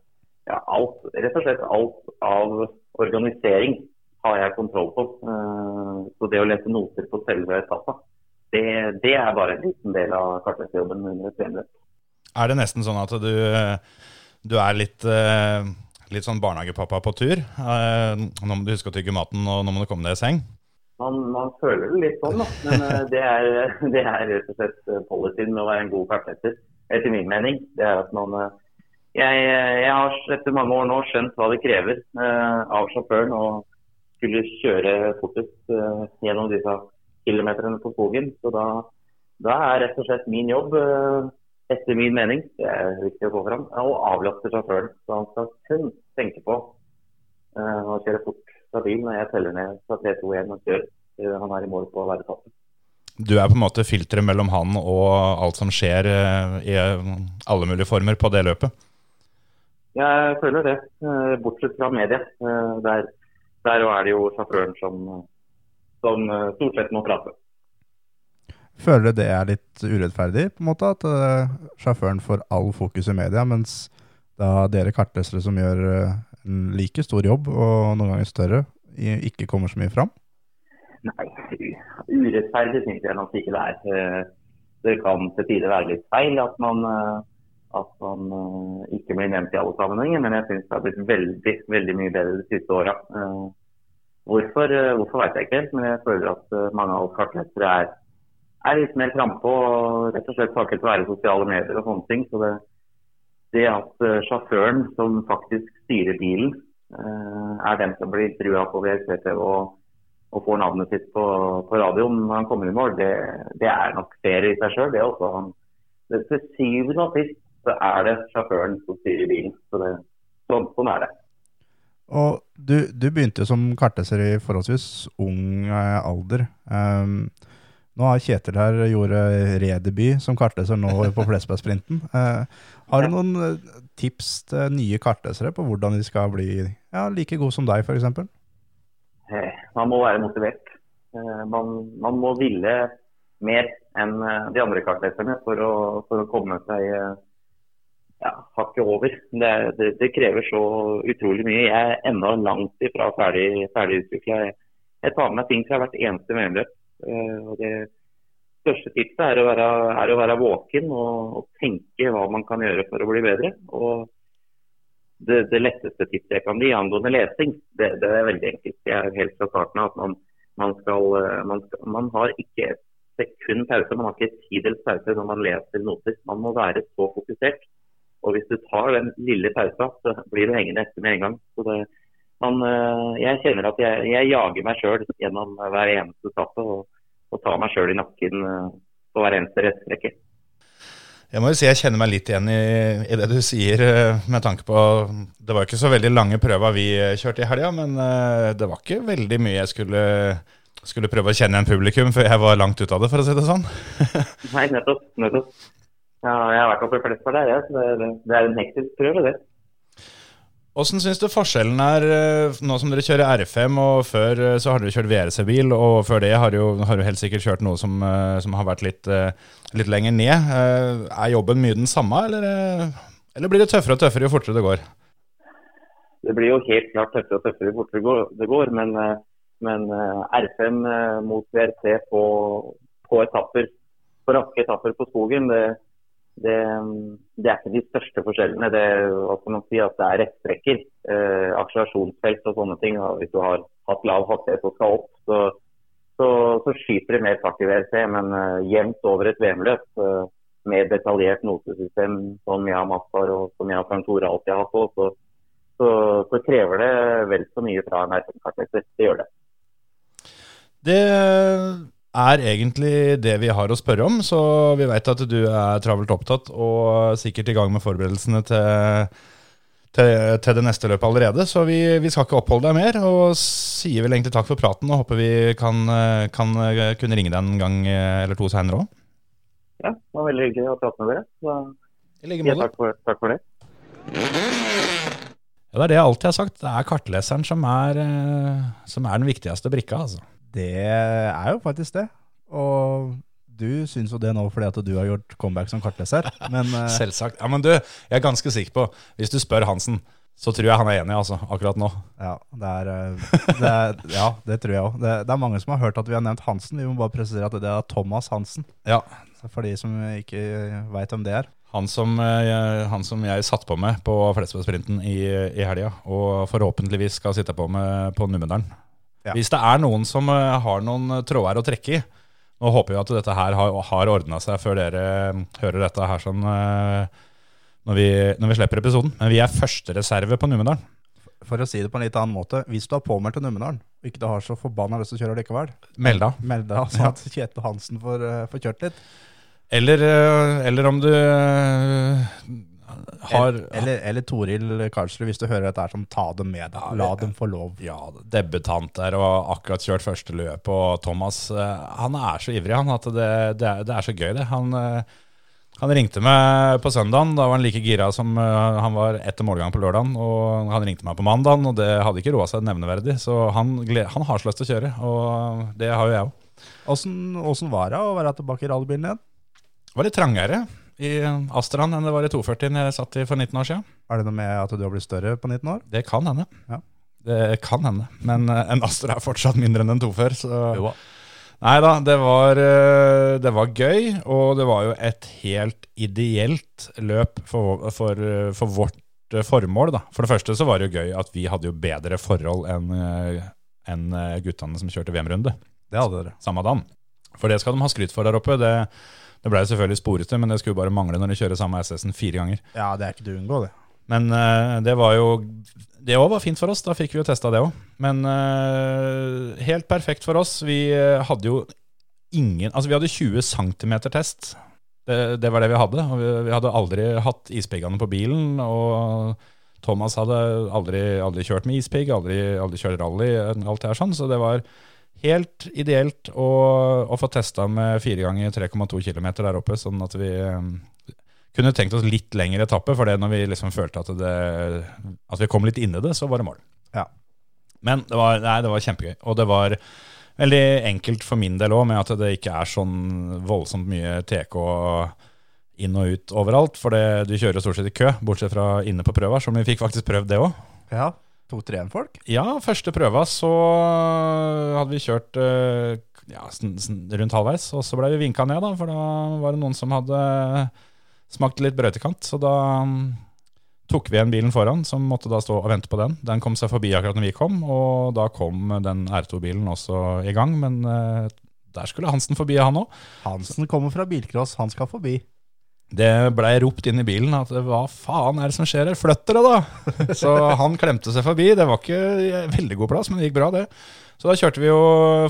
ja, alt, rett og slett alt av organisering har jeg kontroll på. Eh, så det å lese noter på selve etappa, det, det, er bare en liten del av kartleserjobben under et VM-løp. Er det nesten sånn at du, du er litt, eh, litt sånn barnehagepappa på tur? Eh, nå må du huske å tygge maten, og nå må du komme deg i seng? Man, man føler det litt sånn, da. Men det er, det er rett og slett policyen med å være en god kartleser, etter min mening. Det er at man jeg, jeg, har etter mange år nå skjønt hva det krever av sjåføren. å skulle kjøre fortest uh, gjennom disse kilometerne på skogen. Så da, da, er rett og slett min jobb, uh, etter min mening, det er viktig å få fram, å avlaste sjåføren. Så han skal kun tenke på uh, å kjøre fort stabil når jeg teller ned fra 3, 2, 1 og kjører. eh, han er i mål på å være toppen. Du er på en måte filteret mellom han og alt som skjer eh, i alle mulige former på det løpet. Jeg føler det, bortsett fra media. Der, der er det jo sjåføren som, som stort sett må prate. Føler du det er litt urettferdig, på en måte, at uh, sjåføren får all fokus i media, mens da dere kartlesere som gjør uh, en like stor jobb, og noen ganger større, ikke kommer så mye fram? Nei, urettferdig syns jeg nok ikke det er. Eh, Det kan til tider være litt feil at man, at man ikke blir nevnt i alle sammenhenger, men jeg syns det har blitt veldig veldig mye bedre de siste åra. Hvorfor, hvorfor vet jeg ikke helt, men jeg føler at mange av oss kartlesere er, er litt mer frampå rett og slett takket være sosiale medier og sånne ting. Så det, det at eh, sjåføren som faktisk styrer bilen, eh, er den som blir trua på VRC-TV og og får navnet sitt på, på radioen når han kommer i mål, det, det er nok ferie i seg sjøl. Det også han. Det, til syvende og sist så er det sjåføren som styrer bilen. Så det, sånn, sånn er det. Og du, du begynte som kartleser i forholdsvis ung eh, alder. Um, nå har Kjetil her gjorde redebut som kartleser nå på Flesbergsprinten. Eh, har du noen eh, tips til nye kartlesere på hvordan de skal bli ja, like gode som deg, f.eks.? Man må være motivert. Eh, Man, man må ville mer enn eh, de andre kartleserne for å, for å komme seg ja, hakket over. Det, det, det krever så utrolig mye. Jeg er ennå langt ifra ferdig, ferdig utvikla. Jeg, tar med meg ting fra hvert eneste VM-løp. Eh, og Det største tipset er å være, er å være våken og, og tenke hva man kan gjøre for å bli bedre. Og det, det letteste tipset jeg kan gi angående lesing, det, det er veldig enkelt. Det er helt fra starten av at man, man, skal, eh, man, skal, man har ikke et sekund pause, man har ikke et tidels pause når man leser noter. Man må være så fokusert. Og hvis du tar den lille pausa, så blir du hengende etter med en gang. Så det, man, eh, jeg kjenner at jeg, jeg jager meg sjøl gjennom hver eneste etappe og, og tar meg sjøl i nakken eh, på hver eneste rettstrekke. Jeg må jo si jeg kjenner meg litt igjen i, i det du sier, eh, med tanke på Det var ikke så veldig lange prøver vi kjørte i helga, men det var ikke veldig mye jeg skulle, skulle prøve å kjenne igjen publikum før jeg var langt ute av det, for å si det sånn. Nei, nettopp. nettopp. Ja, jeg har vært oppe i Flesberg der, jeg, så det, det er en hektisk prøve, det. Åssen syns du forskjellen er eh, nå som dere kjører R5, og før eh, så har dere kjørt VRC-bil, og før det har du har du helt sikkert kjørt noe som, eh, som har vært litt, litt lenger ned. Er jobben mye den samme, eller, eller blir det tøffere og tøffere jo fortere det går? Det blir jo helt klart tøffere og tøffere jo fortere det går- men, men eh, R5 eh, mot VRC på, på etapper, på raske etapper på skogen, det, det, det er ikke de største forskjellene. Det, hva man si, at det er rettstrekker, eh, akselerasjonsfelt og sånne ting. Og hvis du har hatt lav hastighet og skal opp, så, så, så skyter det mer fart i WRC. Men eh, jevnt over et VM-løp eh, med detaljert notesystem som jeg har Maspar og som jeg og Frank Tore alltid har på, så, så, så krever det vel så mye fra en R5-kartleser. Det gjør det. Det er egentlig det vi har å spørre om, så vi veit at du er travelt opptatt og sikkert i gang med forberedelsene til, til, til det neste løpet allerede. Så vi, vi skal ikke oppholde deg mer, og sier vel egentlig takk for praten og håper vi kan, kan kunne ringe deg en gang eller to seinere òg. Ja, det var veldig hyggelig å prate med dere. Så, I like måte. takk, for, takk for det. Ja, det er det jeg alltid har sagt. Det er kartleseren som er, eh, som er den viktigste brikka, altså. Det er jo faktisk det. Og du syns jo det nå fordi at du har gjort comeback som kartleser, men eh, Selvsagt. Ja, men du, jeg er ganske sikker på, hvis du spør Hansen, så tror jeg han er enig, altså, akkurat nå. ja, det er, eh, det er, ja, det tror jeg òg. Det, det er mange som har hørt at vi har nevnt Hansen. Vi må bare presisere at det er Thomas Hansen. Ja, For de som ikke veit hvem det er. Han som, jeg, han som jeg satt på med på Flesbergsprinten i, i helga, og forhåpentligvis skal sitte på med på Numedalen. Ja. Hvis det er noen som eh, har noen tråder å trekke i, nå håper vi at dette her har, har ordna seg før dere eh, hører dette her sånn eh, når vi, når vi slipper episoden. Men vi er førstereserve på Numedalen. For å si det på en litt annen måte, hvis du har påmeldt til Numedalen, og ikke du har så forbanna lyst til å kjøre likevel, Meld deg. meld deg sånn at Kjetil Hansen får, eh, får kjørt litt. Eller, eh, eller om du eh, har Eller, eller Toril Karlsrud, hvis du hører dette her, som ta dem med deg. La dem få lov. ja, debutant der og akkurat kjørt første løp. Og Thomas eh, han er så ivrig han, at det, det, er, det er så gøy, det. Han, eh, han ringte meg på søndagen. Da var han like gira som eh, han var etter målgang på lørdagen. Og han ringte meg på mandagen, og det hadde ikke roa seg nevneverdig. Så han, han har så lyst til å kjøre, og det har jo jeg òg. Åssen åssen var det å være tilbake i rallybilen igjen? Det var litt trangere i Astraen enn det var i 240 jeg satt i for 19 år siden. Er det noe med at du har blitt større på 19 år? Det kan hende. Ja. Det kan hende. Men eh, en Astra er fortsatt mindre enn en 240, så Jo. Nei da, det var, eh, det var gøy, og det var jo et helt ideelt løp for, for, for vårt eh, formål. Da. For det første så var det jo gøy at vi hadde jo bedre forhold enn en guttene som kjørte VM-runde Det hadde dere. samme dagen. For det skal de ha skryt for der oppe. Det, det ble selvfølgelig sporete, men det skulle bare mangle når de kjører samme SS-en fire ganger. Ja, det er ikke til å unngå, det. Men uh, det var jo Det òg var fint for oss. Da fikk vi jo testa det òg. Men uh, helt perfekt for oss. Vi eh, hadde jo ingen Altså, vi hadde 20 cm test. Det, det var det vi hadde. Og vi, vi hadde aldri hatt ispiggene på bilen. Og Thomas hadde aldri, aldri kjørt med ispigg, aldri, aldri kjørt rally, alt det her sånn. Så det var helt ideelt å, å få testa med fire ganger 3,2 km der oppe, sånn at vi eh, kunne tenkt oss litt lengre etappe, for det når vi liksom følte at, det, at vi kom litt inn i det, så var det mål. Ja. Men det var, nei, det var kjempegøy. Og det var veldig enkelt for min del òg, med at det ikke er sånn voldsomt mye TK inn og ut overalt. For det, du kjører stort sett i kø, bortsett fra inne på prøva, som vi fikk faktisk prøvd det òg. Ja. Tok dere igjen folk? Ja, første prøva så hadde vi kjørt eh, ja, rundt halvveis, og så ble vi vinka ned, da, for da var det noen som hadde smakt litt brøytekant. Så da mm, tok vi igjen bilen foran, som måtte da stå og vente på den. Den kom seg forbi akkurat når vi kom, og da kom den R2-bilen også i gang. Men der skulle Hansen forbi, han òg. Hansen kommer fra bilcross, han skal forbi. Det blei ropt inn i bilen at hva faen er det som skjer her, flytt dere da! Så han klemte seg forbi. Det var ikke veldig god plass, men det gikk bra, det. Så da kjørte vi jo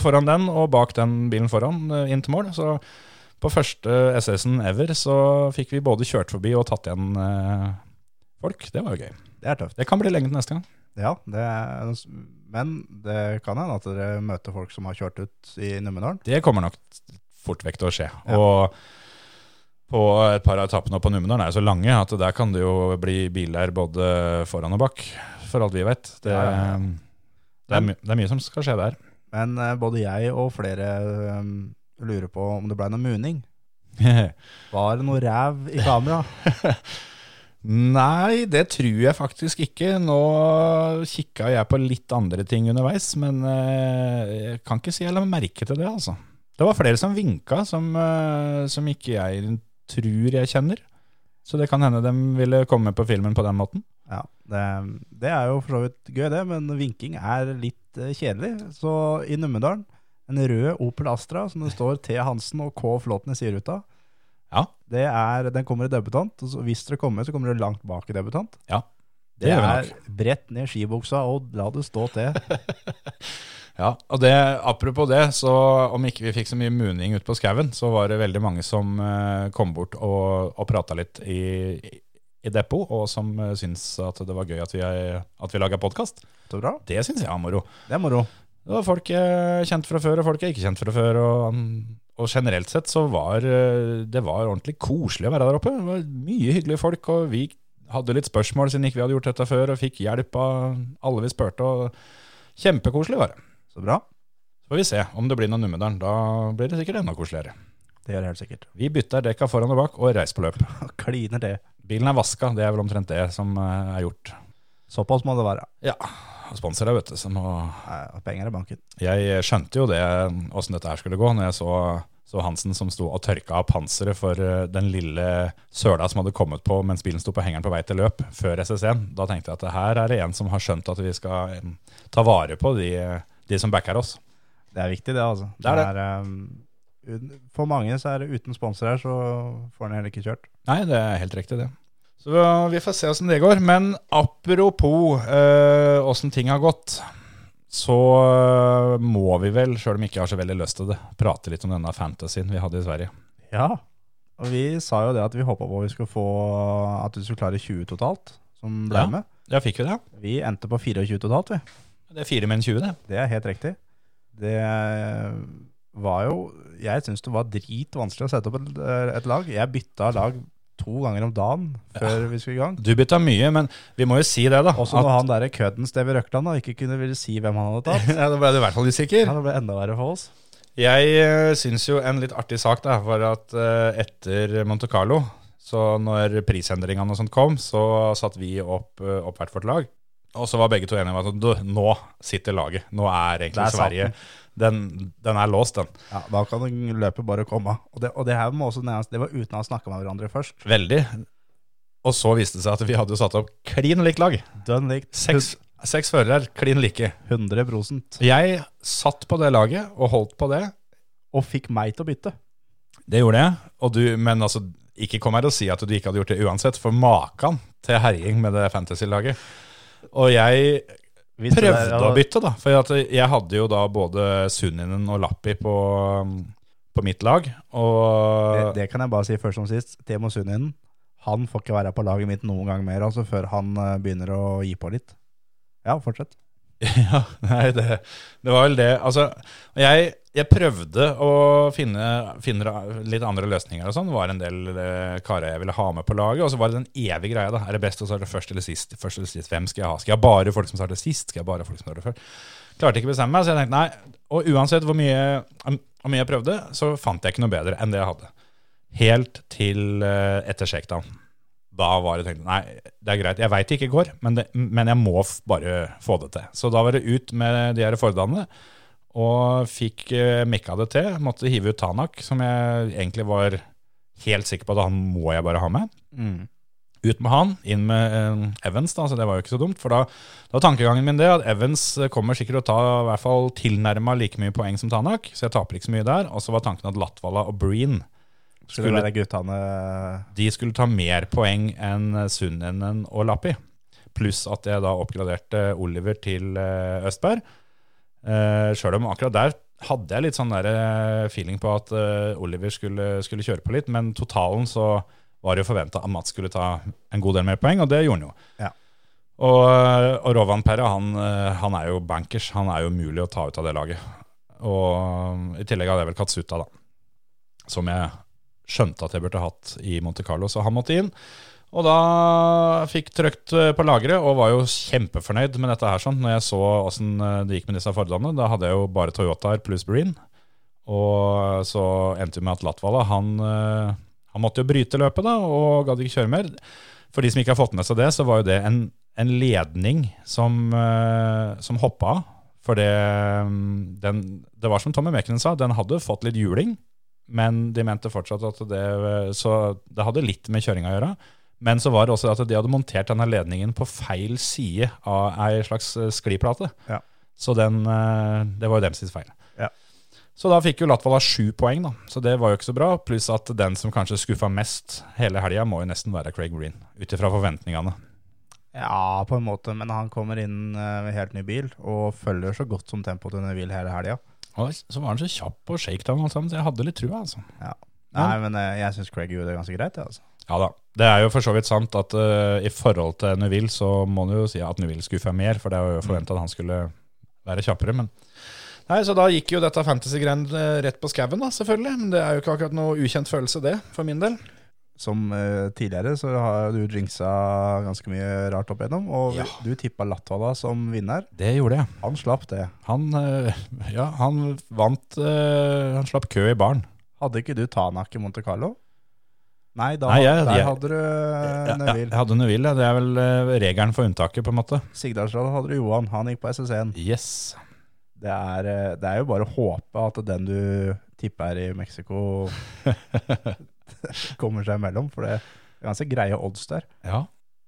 foran den, og bak den bilen foran, eh, inn til mål. Så på første SS-en ever så fikk vi både kjørt forbi og tatt igjen eh, folk. Det var jo gøy. Det er tøft. Det kan bli lenge til neste gang. Ja, det er, men det kan hende at dere møter folk som har kjørt ut i Numedalen. Det kommer nok fort vekk til å skje. Ja. Og på et par av etappene på Numedalen er så lange at der kan det jo bli biler både foran og bak, for alt vi vet. Det, Ja, ja, ja. det, er, det er mye som skal skje der. Men uh, både jeg og flere eh, lurer på om det ble noe muning. Var det noe ræv i kamera? Nei, det tror jeg faktisk ikke. Nå kikka jeg på litt andre ting underveis, men uh, jeg kan ikke si jeg la merke til det, altså. Det var flere som vinka, som, eh, som ikke jeg tror jeg kjenner. Så det kan hende de ville komme på filmen på den måten. Ja, det, det er jo for så vidt gøy det, men vinking er litt eh, kjedelig. Så i Numedalen, en rød Opel Astra som det står T. Hansen og K. Flåten i sideruta, Ja, det er, den kommer i debutant. Og så hvis dere kommer, så kommer dere langt bak i debutant. ja. Det, vi er brett ned skibuksa og la det stå til. Ja, og det, apropos det, så om ikke vi fikk så mye muning ute på skauen, så var det veldig mange som eh, kom bort og, og prata litt i, i depot, og som uh, syntes at det var gøy at vi, at vi laga podkast. Det. Det syns jeg er moro. Det er moro. Det var folk jeg kjente fra før, og folk jeg ikke kjente fra før. Og, og generelt sett så var eh, det var ordentlig koselig å være der oppe. Det var mye hyggelige folk, og vi hadde litt spørsmål siden ikke vi hadde gjort dette før, og fikk hjelp av alle vi spurte. og Kjempekoselig var det. Så bra. Så får vi se om det blir noe Numedalen. Da blir det sikkert enda koseligere. Det gjør det helt sikkert. Vi bytter dekka foran og bak og reiser på løp. Kliner det. Bilen er vaska, det er vel omtrent det som eh, er gjort. Såpass må det være. Ja, sponsorer, vet du. Så nå Nei, Penger i banken. Jeg skjønte jo det, åssen dette her skulle gå, når jeg så, så Hansen som sto og tørka av panseret for eh, den lille søla som hadde kommet på mens bilen sto på hengeren på vei til løp, før SS1. Da tenkte jeg at her er det en som har skjønt at vi skal eh, ta vare på de, de som backer oss. Det er viktig, det, altså. Det er det. um, for mange så er det uten sponsor her, så får en heller ikke kjørt. Nei, det er helt riktig, det. Så vi får se åssen det går. Men apropos åssen ting har gått, så eh, må vi vel, sjøl om vi ikke har så veldig lyst til det, prate litt om denne fantasien vi hadde i Sverige. Ja. Og vi sa jo det at vi håpa på vi skulle få at du skulle klare 20 totalt, som ble Ja. med. Ja, fikk vi det? Vi endte på 24 totalt, vi. Det er fire menn 20, det. Det er helt riktig. Det var jo Jeg syns det var dritvanskelig å sette opp et, et lag. Jeg bytta lag to ganger om dagen før vi skulle i gang. Du bytta mye, men vi må jo si det, da. Også når han derre kødden Steve Røkland da, ikke kunne ville si hvem han hadde tatt. ja, Da ble du i hvert fall usikker. Ja, det ble enda verre for oss. Jeg uh, syns jo en litt artig sak da, var at eh, etter Monte Carlo, så når prisendringene og sånt kom, så satte vi opp, uh, opp hvert vårt lag. Og så var begge to enige om at du, nå sitter laget. Nå er egentlig er Sverige den, den er låst, den. Ja, Da kan løpet bare komme. Og det, og det her må også det var uten å ha snakka med hverandre først. Veldig. Og så viste det seg at vi hadde satt opp klin likt lag. Dønn likt. Seks, seks førere, klin like. 100 Jeg satt på det laget og holdt på det. Og fikk meg til å bytte. Det gjorde jeg. Og du, men altså, ikke kom her og si at du ikke hadde gjort det uansett, for makan til herjing med det fantasy-laget. Og jeg det prøvde å bytte, da. For jeg hadde jo da både Sunninen og Lappi på, på mitt lag. Det, Og det kan jeg bare si først som sist. Temo Sunninen, han får ikke være på laget mitt noen gang mer, altså før han eh, begynner å gi på litt. Ja, fortsett. Ja, nei, det, det var vel det. Altså, jeg, jeg prøvde å finne, finne litt andre løsninger og sånn. Det var en del eh, karer jeg ville ha med på laget. Og så var det den evige greia, da. Er det best å starte først eller sist? Først eller sist? Hvem skal jeg ha? Skal jeg bare folk som starter sist? Skal jeg bare folk som starter først? Klarte ikke å bestemme meg, så jeg tenkte nei. Og uansett hvor mye, hvor mye jeg prøvde, så fant jeg ikke noe bedre enn det jeg hadde. Helt til eh, etter shakedown. Da var det tenkt nei, det er greit. Jeg veit det ikke går, men, det, men jeg må bare få det til. Så da var det ut med de her Fordene. og fikk uh, mikka det til. Måtte hive ut Tanak, som jeg egentlig var helt sikker på at han må jeg bare ha med. Ut med han, inn med eh, Evans, da, så det var jo ikke så dumt. For da, da var tankegangen min det at Evans eh, kommer sikkert til å ta i hvert fall tilnærma like mye poeng som Tanak, så jeg taper ikke så mye der. Og så var tanken at Latvala og Breen Skulle være guttene de skulle ta mer poeng enn Sunnenen og Lappi. Pluss at jeg da oppgraderte Oliver til eh, Østberg. Uh, Sjøl om akkurat der hadde jeg litt sånn der eh, feeling på at eh, Oliver skulle, skulle kjøre på litt, men totalen så var det jo forventa at Mats skulle ta en god del mer poeng, og det gjorde han jo. Ja. Og, og Rovan Perra, han, eh, han er jo bankers. Han er jo umulig å ta ut av det laget. Og i tillegg hadde jeg vel Katsuta, da. Som jeg skjønte at jeg burde hatt i Monte Carlo, så han måtte inn. Og da fikk trykt eh, på lageret og var jo kjempefornøyd med dette her. sånn, Når jeg så åssen eh, det gikk med disse Fordene. Da hadde jeg jo bare Toyotaer pluss Breen. Og så endte vi med at Latvala han, eh, han måtte jo bryte løpet da, og gadd ikke kjøre mer. For de som ikke har fått med seg det, så var jo det en, en ledning som, eh, som hoppa av. For det, mm, den, det var som Tommy Mekkenen sa, den hadde fått litt juling. Men de mente fortsatt at det Så det hadde litt med kjøringa å gjøre. Men så var det også at de hadde montert denne ledningen på feil side av ei slags eh, skliplate. Ja. Så den, eh, det var jo deres feil. Ja. Så da fikk jo Latvala sju poeng, da. Så det var jo ikke så bra. Pluss at den som kanskje skuffa mest hele helga, må jo nesten være Craig Green. Ut ifra forventningene. Ja, på en måte, men han kommer inn eh, med helt ny bil og følger så godt som tempoet til Neville hele helga. Og så var han så kjapp på shakedown, og alt så jeg hadde litt trua, altså. Nei, men eh, jeg syns Craig gjorde det ganske greit. ja, Altså. Ja da. Det er jo for så vidt sant at eh, i forhold til Neville så må du jo si at Neville skuffa mer, for det var jo forventa at han skulle være kjappere. Men Nei, så da gikk jo dette fantasy-greiene eh, rett på skauen, da, selvfølgelig. Men det er jo ikke akkurat noe ukjent følelse, det, for min del. Som uh, tidligere så har du drinksa ganske mye rart opp igjennom, og Ja. du tippa Latvala som vinner. Det gjorde jeg. Han slapp det. Han, uh, ja, han vant uh, Han slapp kø i baren. Hadde ikke du Tanak i Monte Carlo? Nei, da, Nei, jeg- der jeg- hadde du Neville. jeg hadde Neville, det er vel regelen for unntaket, på en måte. Sigdalsdal hadde du Johan, han gikk på SS1. Yes. Det er, det er jo bare å håpe at den du tipper i Mexico kommer seg imellom, for det er ganske greie odds der. Ja.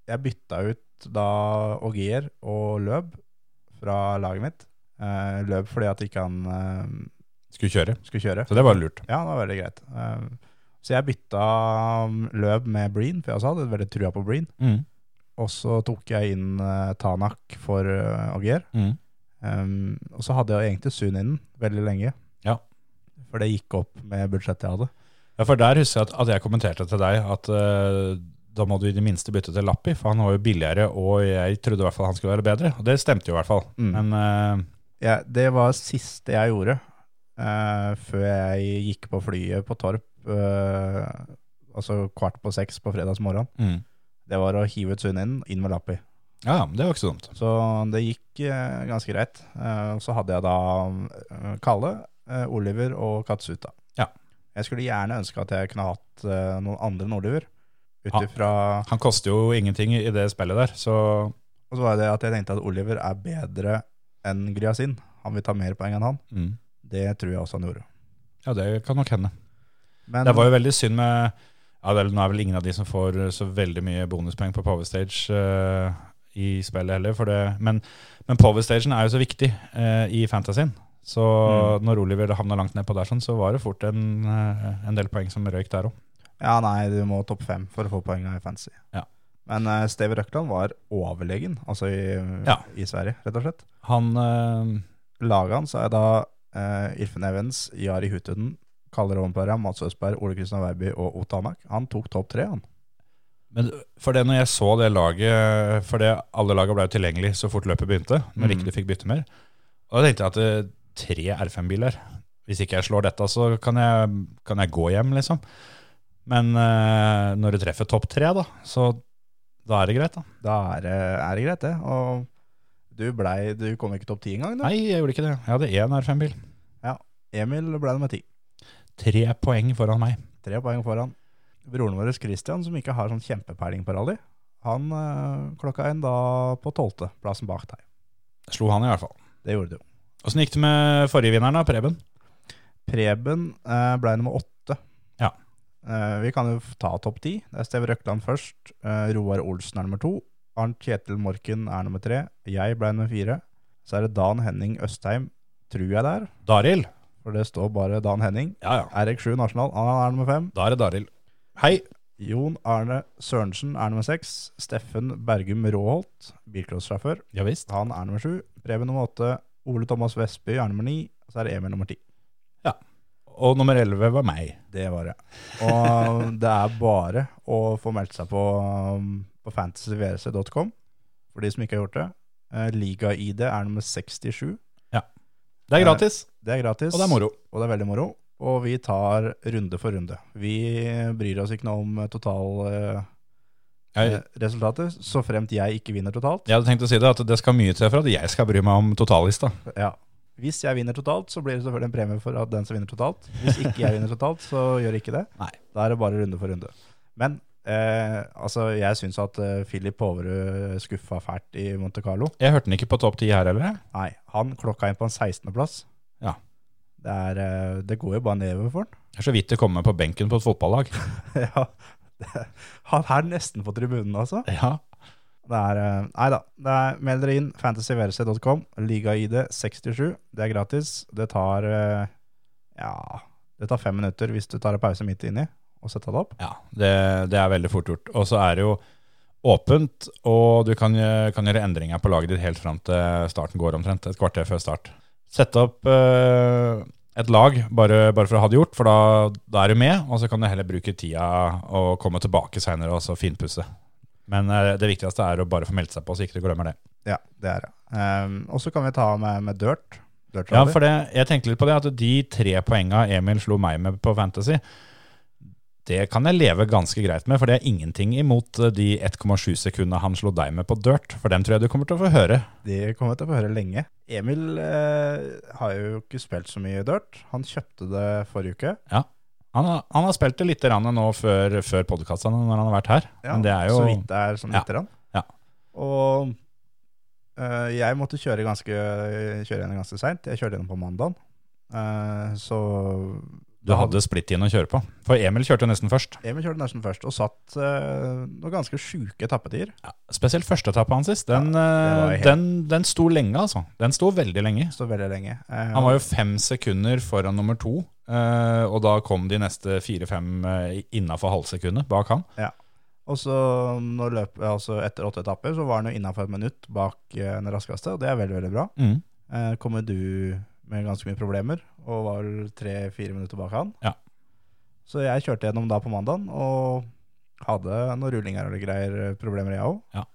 Jeg bytta ut da Ogier og Løb fra laget mitt. Eh, Løb fordi at ikke han eh, Skulle kjøre. skulle kjøre. Så det var lurt. Ja, det var veldig greit. Eh, så jeg bytta um, Løb med Breen, for jeg også hadde veldig trua på Breen. Mm. Og så tok jeg inn eh, Tanak for uh, Ogier. Mm. Um, og så hadde jeg egentlig Suninen veldig lenge. Ja. For det gikk opp med budsjettet jeg hadde. Ja, for der husker jeg at, at jeg kommenterte til deg at uh, da må du i det minste bytte til Lappi, for han var jo billigere, og jeg trodde i hvert fall han skulle være bedre. Og det stemte jo i hvert fall. Mm. Men uh, Ja, det var siste jeg gjorde uh, før jeg gikk på flyet på Torp, altså kvart på seks på fredagsmorgen. mm. Det var å hive ut Sunninen inn med Lappi. ja, det var ikke så dumt. Så det gikk ganske greit. Eh, så hadde jeg da Kalle, Oliver og Katsuta. Jeg skulle gjerne ønske at jeg kunne hatt eh, noen andre Oliver. Ut Han koster jo ingenting i det spillet der, så Og så var det at jeg tenkte at Oliver er bedre enn Gryasin. Han vil ta mer poeng enn han. mm. Det tror jeg også han gjorde. ja, det kan nok hende. Men Det var jo veldig synd med ja, er, Nå er vel ingen av de som får så veldig mye bonuspoeng på Power Stage uh, i spillet heller, for det, men, men Power Stagen er jo så viktig uh, i fantasyen. Så Mm. når Oliver havna langt nedpå der, sånn, så var det fort en, eh, en del poeng som røyk der òg. Ja, nei, du må topp fem for å få poeng i fantasy. Ja. Men uh, Steve Røkland var overlegen, altså i, Ja. i Sverige, rett og slett. Han uh, Laget hans er da uh, Irfen Evans, Jari Hutuden, Kalle Rovenpera, Mats Østberg, Ole Kristian Weiby og Otamak. Han tok topp tre, han. Men for det når jeg så det laget For det alle lagene ble jo tilgjengelig så fort løpet begynte, når Mm. ikke du fikk bytte mer. Og da tenkte jeg at eh, tre R5-biler Hvis ikke jeg slår dette, så kan jeg, kan jeg gå hjem, liksom. Men eh, når du treffer topp tre, da, så da er det greit, da. Da er, det- er det greit, det. Og du, blei, du kom ikke topp ti engang, du. Nei, jeg gjorde ikke det. Jeg hadde én R5-bil. Emil ble nummer ti. Tre poeng foran meg. Tre poeng foran. Broren vår Christian, som ikke har sånn kjempepeiling på rally, han uh, klokka inn da på tolvteplassen bak deg. Slo han i hvert fall. Det gjorde du. Åssen gikk det med forrige vinneren, da? Preben? Preben eh, ble nummer åtte. Ja. Eh, vi kan jo ta topp ti. Det er Steve Røkland først. Eh, Roar Olsen er nummer to. Arnt Kjetil Morken er nummer tre. Jeg ble nummer fire. Så er det Dan Henning Østheim, tror jeg det er. Daril? For det står bare Dan Henning. Ja, ja. RX7 Nasjonal, han er nummer fem. Da er det Daril. Hei. Jon Arne Sørensen er nummer seks. Steffen Bergum Råholt, bilcrossjåfør, Ja visst. han er nummer sju. Preben nummer åtte. Ole Thomas Vestby er nummer ni. Og så er det Emil nummer ti. Og nummer elleve var meg. Det var det. Og det er bare å få meldt seg på, um, på fantasyvrc.com, for de som ikke har gjort det. Eh, Liga-ID er nummer 67. Ja. Det er gratis, Det er gratis. og det er moro. Og det er veldig moro. Og vi tar runde for runde. Vi bryr oss ikke noe om Jeg, totalresultatet, så fremt jeg ikke vinner totalt. jeg hadde tenkt å si det, at det skal mye til for at jeg skal bry meg om totallista. Ja. Hvis jeg vinner totalt, så blir det selvfølgelig en premie for at den som vinner totalt. Hvis ikke jeg vinner totalt, så gjør ikke det. Nei. Da er det bare runde for runde. Men eh, altså, jeg syns at eh, Philip Poverud skuffa fælt i Monte Carlo. Jeg hørte den ikke på topp ti her heller. Nei, han klokka inn på en 16.-plass. Ja. Det, er, eh, det går jo bare nedover for han. Det er så vidt det kommer på benken på et fotballag. ja. Han er nesten på tribunen, altså. Ja. Det er, eh, nei da. Det er, meld dere inn fantasyvrc.com. Liga-ID 67. Det er gratis. Det tar eh, ja, det tar fem minutter hvis du tar en pause midt inni og setter det opp. ja det, det er veldig fort gjort. Og så er det jo åpent, og du kan, kan gjøre endringer på laget ditt helt fram til starten går omtrent. Et kvarter før start. Sett opp eh, et lag bare, bare for å ha det gjort, for da, da er du med, og så kan du heller bruke tida og komme tilbake seinere og så finpusse. Men eh, det viktigste er å bare få meldt seg på, så ikke du glemmer det. Ja, det er det. Um, og så kan vi ta med, med Dirt. Dirt Ja, for det, jeg tenkte litt på det, at de tre poenga Emil slo meg med på Fantasy, det kan jeg leve ganske greit med, for det er ingenting imot eh, de 1,7 sekundene han slo deg med på Dirt, for dem tror jeg du kommer til å få høre. Det kommer til å få høre lenge. Emil eh, har jo ikke spilt så mye Dirt. Han kjøpte det forrige uke. Han har, han har spilt det litt grann nå før, før podkastene når han har vært her, men det er jo Så vidt det er sånn Ja. lite grann. Ja. Og eh, jeg måtte kjøre, ganske, kjøre gjennom ganske seint. Jeg kjørte gjennom på mandagen. Eh, så Du hadde splitt inn å kjøre på. For Emil kjørte nesten først. Emil kjørte nesten først, og satt uh, noen ganske sjuke etappetider. Ja, spesielt første etappe hans sist. Den, ja, eh, helt- den, den sto lenge, altså. Den sto veldig lenge. Sto veldig lenge. Uh, Han var jo fem sekunder foran nummer to, uh, og da kom de neste fire-fem uh, innafor halvsekundet bak han. Ja. Og så når løp, altså etter åtte etapper så var han jo innafor et minutt bak den raskeste, og det er veldig, veldig bra. Mm. Kommer du med ganske mye problemer, og var tre-fire minutter bak han. Ja. Så jeg kjørte gjennom da på mandagen og hadde noen rullinger og greier, eh, problemer jeg òg. Ja.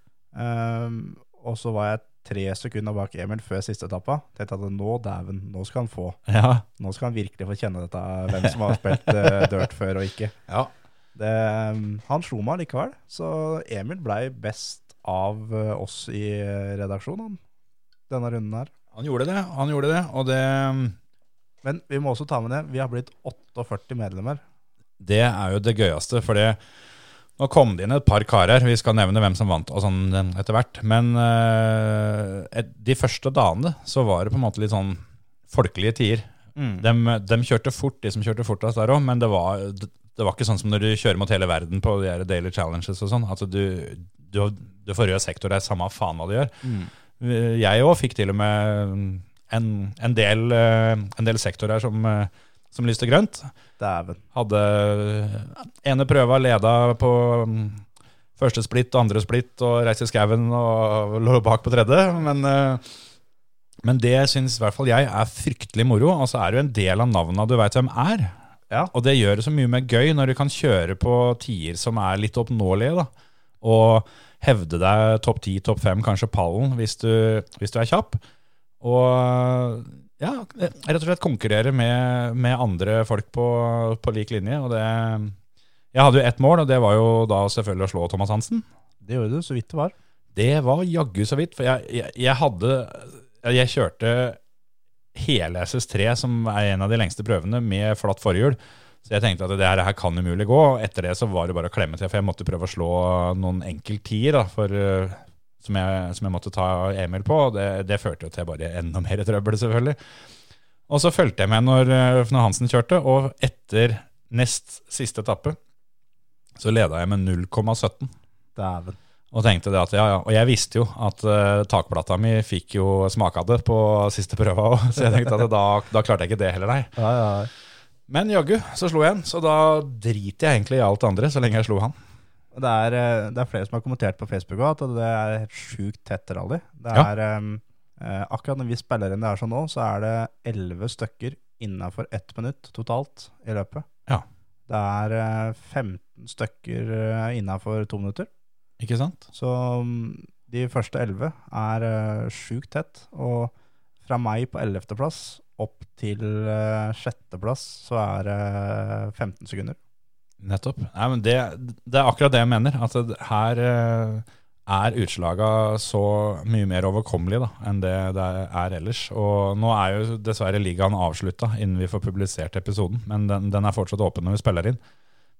og så var jeg tre sekunder bak Emil før siste etappa. Tenkte at nå, dæven, nå skal han få. Ja. Nå skal han virkelig få kjenne dette, hvem som har spilt uh, dirt før og ikke. ja. Det, han slo meg likevel, så Emil blei best av eh, oss i redaksjonen denne runden her. Han gjorde det, han gjorde det. Og det, Men vi må også ta med det, vi har blitt 48 medlemmer. det er jo det gøyeste, for det Nå kom det inn et par karer, vi skal nevne hvem som vant og sånn etter hvert. Men eh, et- de første dagene så var det på en måte litt sånn folkelige tider. De, de kjørte fort, de som kjørte fortest der òg, men det var, det var ikke sånn som når du kjører mot hele verden på de daily challenges og sånn. Altså du, du, du får rød sektor, det er samme faen hva du gjør. Jeg òg fikk til og med en, en, del, eh, en del sektorer som, eh, som lyste grønt. Dæven. Hadde ene prøva leda på mm, første splitt og andre splitt og reiste i skauen og lå bak på tredje. Men, eh, men det syns i hvert fall jeg er fryktelig moro. Og så er det jo en del av navna du veit hvem er. Ja. Og det gjør det så mye mer gøy når du kan kjøre på tider som er litt oppnåelige. da. Og hevde deg topp 10, topp 5, kanskje pallen, hvis du, hvis du er kjapp. Og ja, rett og slett konkurrere med, med andre folk på, på lik linje. Og det Jeg hadde jo ett mål, og det var jo da selvfølgelig å slå Thomas Hansen. Det gjorde du så vidt det var. Det var jaggu så vidt, for jeg, jeg, jeg hadde Jeg kjørte hele SS3, som er en av de lengste prøvene, med flatt forhjul. Så jeg tenkte at det her, her kan umulig gå. Og etter det så var det bare å klemme til, for jeg måtte prøve å slå noen enkelttier, for, eh, som, jeg, som jeg måtte ta Emil på. og Det, det førte jo til bare enda mer trøbbel, selvfølgelig. Og så fulgte jeg med når, eh, når Hansen kjørte, og etter nest siste etappe så leda jeg med 0,17. Dæven. Og tenkte det at, ja, ja. Og jeg visste jo at uh, takplata mi fikk jo smake av det på siste prøva òg, så jeg tenkte at da, da klarte jeg ikke det heller, nei. Ja, Ja, ja. Men jaggu, så slo jeg en, så da driter jeg egentlig i alt det andre, så lenge jeg slo han. Det er, eh, det er flere som har kommentert på Facebook at det er et sjukt tett rally. Det er, ja. eh, akkurat når vi spiller inn det her sånn nå, så er det 11 stykker innenfor ett minutt totalt i løpet. Ja. Det er eh, 15 stykker innafor innenfor to minutter. Ikke sant? Så mm, de første 11 er sjukt tett. Og fra meg på 11. opp til uh, sjetteplass så er det 15 sekunder. Nettopp. Nei, men det, det er akkurat det jeg mener. At det, her eh, er utslaga så mye mer overkommelige da, enn det det er ellers. Og nå er jo dessverre ligaen avslutta innen vi får publisert episoden, men den, den er fortsatt åpen når vi spiller inn.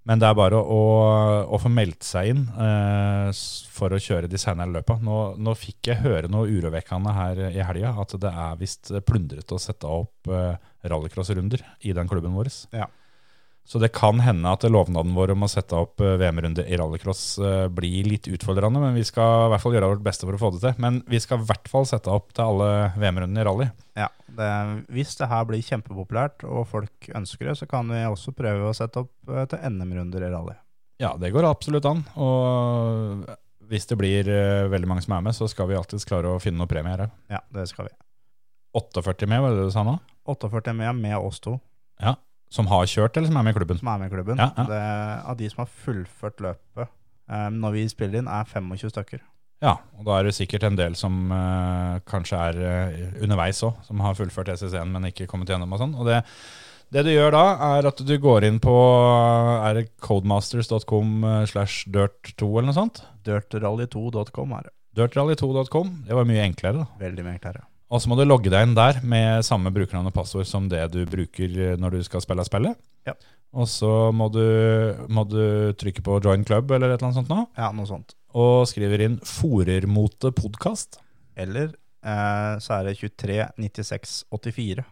Men det er bare å, å få meldt seg inn eh, for å kjøre de senere løpa. Nå, nå fikk jeg høre noe urovekkende her i helga, at det er visst plundret å sette opp eh, rallycrossrunder i den klubben vår. Ja. Så det kan hende at lovnaden vår om å sette opp eh, VM-runde i rallycross eh, blir litt utfordrende, men vi skal i hvert fall gjøre vårt beste for å få det til. Men vi skal i hvert fall sette opp til alle VM-rundene i rally. Ja, det, Hvis det her blir kjempepopulært og folk ønsker det, så kan vi også prøve å sette opp eh, til NM-runder i rally. Ja, det går absolutt an. Og hvis det blir veldig mange som er med, så skal vi alltids klare å finne noen premier her. Ja, det skal vi. 48 med, var det det du sa nå? 48 med med oss to Ja. Som har kjørt, eller som er med i klubben? som er med i klubben. Ja, ja. Det, av de som har fullført løpet um, når vi spiller inn, er 25 stykker. Ja, og da er det sikkert en del som uh, kanskje er uh, underveis òg, som har fullført SS1, men ikke kommet gjennom og sånn. Og det, det du gjør da, er at du går inn på er det codemasters.com slash dirt2 eller noe sånt? Dirtrally2.com er det. Dirtrally2.com. Det var mye enklere, da. Veldig mye enklere. Og så må du logge deg inn der med samme brukernavn og passord som det du bruker eh, når du skal spille spillet. Ja. Og så må du, må du trykke på join club eller et eller annet sånt nå, Ja, noe sånt. og skriver inn Forermote podkast, Eller eh, så er det 239684.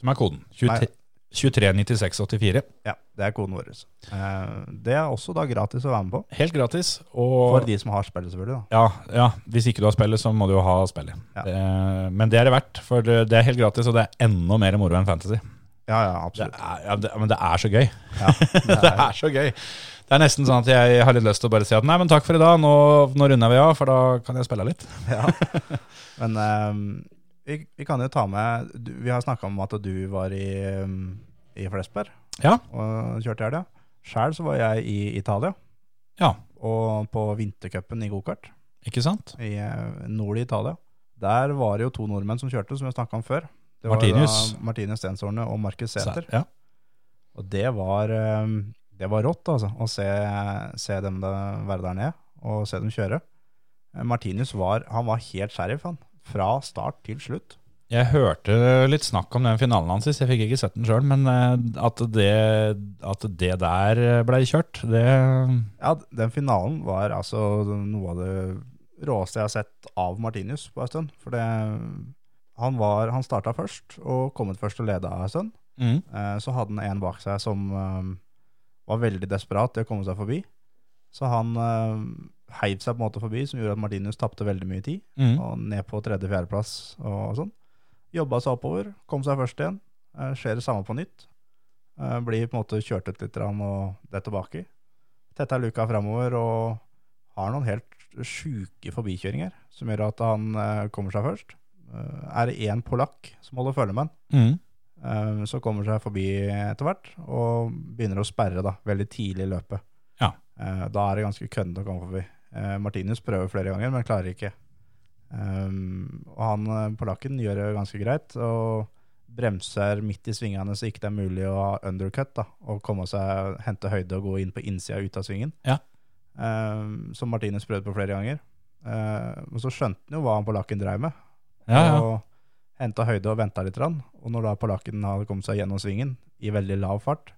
som er koden. 23, 239684. Ja, det er koden vår. Eh, det er også da gratis å være med på. Helt gratis. Og For de som har spillet, selvfølgelig. da. ja, ja, hvis ikke du har spillet, så må du jo ha spillet. Ja. Det, men det er det verdt, for det det er helt gratis, og det er enda mer moro enn fantasy. Ja, ja, Det absolutt. er, ja, det, men det er så gøy. Ja, det Det er, er så gøy. Det er nesten sånn at jeg har litt lyst til å bare si at nei, men takk for i dag, nå, nå runder vi av, for da kan jeg spille litt. ja. Men eh, vi, vi kan jo ta med du, Vi har snakka om at du var i, um, i Flesberg. Ja. og kjørte i helga. Sjæl så var jeg i Italia, Ja, og på vintercupen i gokart ikke sant? i eh, nord i Italia. Der var det jo to nordmenn som kjørte, som vi snakka om før. Det da Martinus Stenshorne og Markus Sæter. Ja. Og det var, eh, det var rått, altså, å se, se dem være der nede, og se dem kjøre. Eh, Martinus var, han var helt sheriff, han. Fra start til slutt. Jeg hørte litt snakk om den finalen hans sist, jeg fikk ikke sett den sjøl, men eh, at det, at det der blei kjørt, det Ja, den finalen var altså noe av det råeste jeg har sett av Martinius på en stund. For det, han, var, han starta først, og kom ut først og leda en stund. mm. Eh, Så hadde han en bak seg som eh, var veldig desperat til å komme seg forbi. Så han heiv seg på en måte forbi, som gjorde at Martinus tapte veldig mye tid. Mm. Og ned på tredje-fjerdeplass og sånn. Jobba seg oppover, kom seg først igjen. Uh, skjer det samme på nytt. Eh, blir på en måte kjørt ut litt og det tilbake. Tetta luka framover og har noen helt sjuke forbikjøringer som gjør at han eh, kommer seg først. Eh, er det én polakk som holder følge med han, Mm. Eh, Så kommer seg forbi etter hvert og begynner å sperre da, veldig tidlig i løpet. Ja. Eh, Da er det ganske køddent å komme forbi. Eh, Martinus prøver flere ganger, men klarer ikke. Um, og han eh, polakken gjør det ganske greit, og bremser midt i svingene så ikke det er mulig å ha undercut, da, og komme seg, hente høyde og gå inn på innsida ut av svingen. Ja. Um, som Martinus prøvde på flere ganger. Uh, men så skjønte han jo hva han polakken drev med Ja, ja. og henta høyde og venta litt. Og når da polakken hadde kommet seg gjennom svingen i veldig lav fart,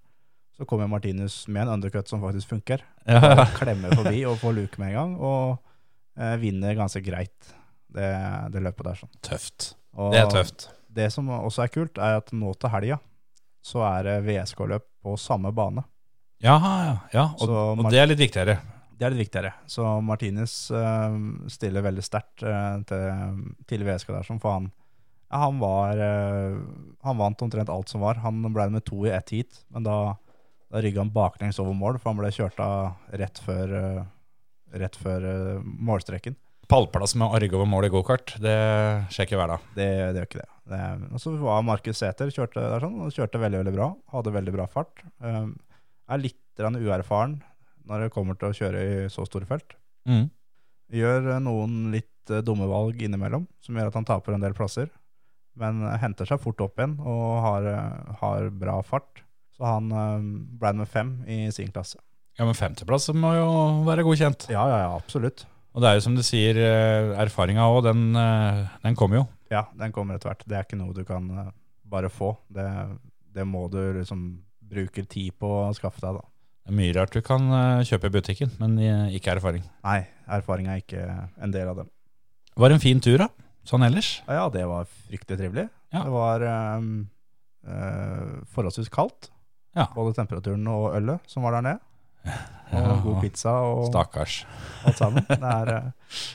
så kommer Martinus med en undercut som faktisk funker. ja. Klemmer forbi og får luke med en gang, og eh, vinner ganske greit det, det løpet der. sånn. Tøft. Og Det er tøft. Det som også er kult, er at nå til helga så er det VSK-løp på samme bane. Ja, ja. ja. Og, og det er litt viktigere. Det er litt viktigere. Så Martinez eh, stiller veldig sterkt eh, til, til VSK der, som for han ja, han var eh, Han vant omtrent alt som var. Han ble med to i ett heat, men da, da rygga han baklengs over mål, for han ble kjørt av rett før, eh, rett før eh, målstreken. Pallplass med å rygge over mål i gokart, det skjer ikke hver dag. Det, det gjør ikke det. det. Og så var Markus Sæther kjørte der sånn, og kjørte veldig veldig bra. Hadde veldig bra fart. Um, er litt uerfaren når det kommer til å kjøre i så store felt. Mm. Gjør eh, noen litt dumme valg innimellom, som gjør at han taper en del plasser. Men henter seg fort opp igjen og har, har bra fart. Så han eh, ble med fem i sin klasse. Ja, men femteplass må jo være godkjent. Ja, ja, ja, absolutt. Og det er jo som du sier, eh, erfaringa òg, den, eh, den kommer jo. Ja, den kommer etter hvert. Det er ikke noe du kan eh, bare få. Det, det må du liksom bruke tid på å skaffe deg, da. Det er mye rart du kan kjøpe i butikken, men ikke erfaring. Nei, erfaring er ikke en del av dem. Var det en fin tur, da? Sånn ellers? Ja, det var fryktelig trivelig. Ja. Det var ehm, eh, forholdsvis kaldt. Ja. Både temperaturen og ølet som var der nede. Og Ja. god pizza og Stakkars. alt sammen. Det, er, eh,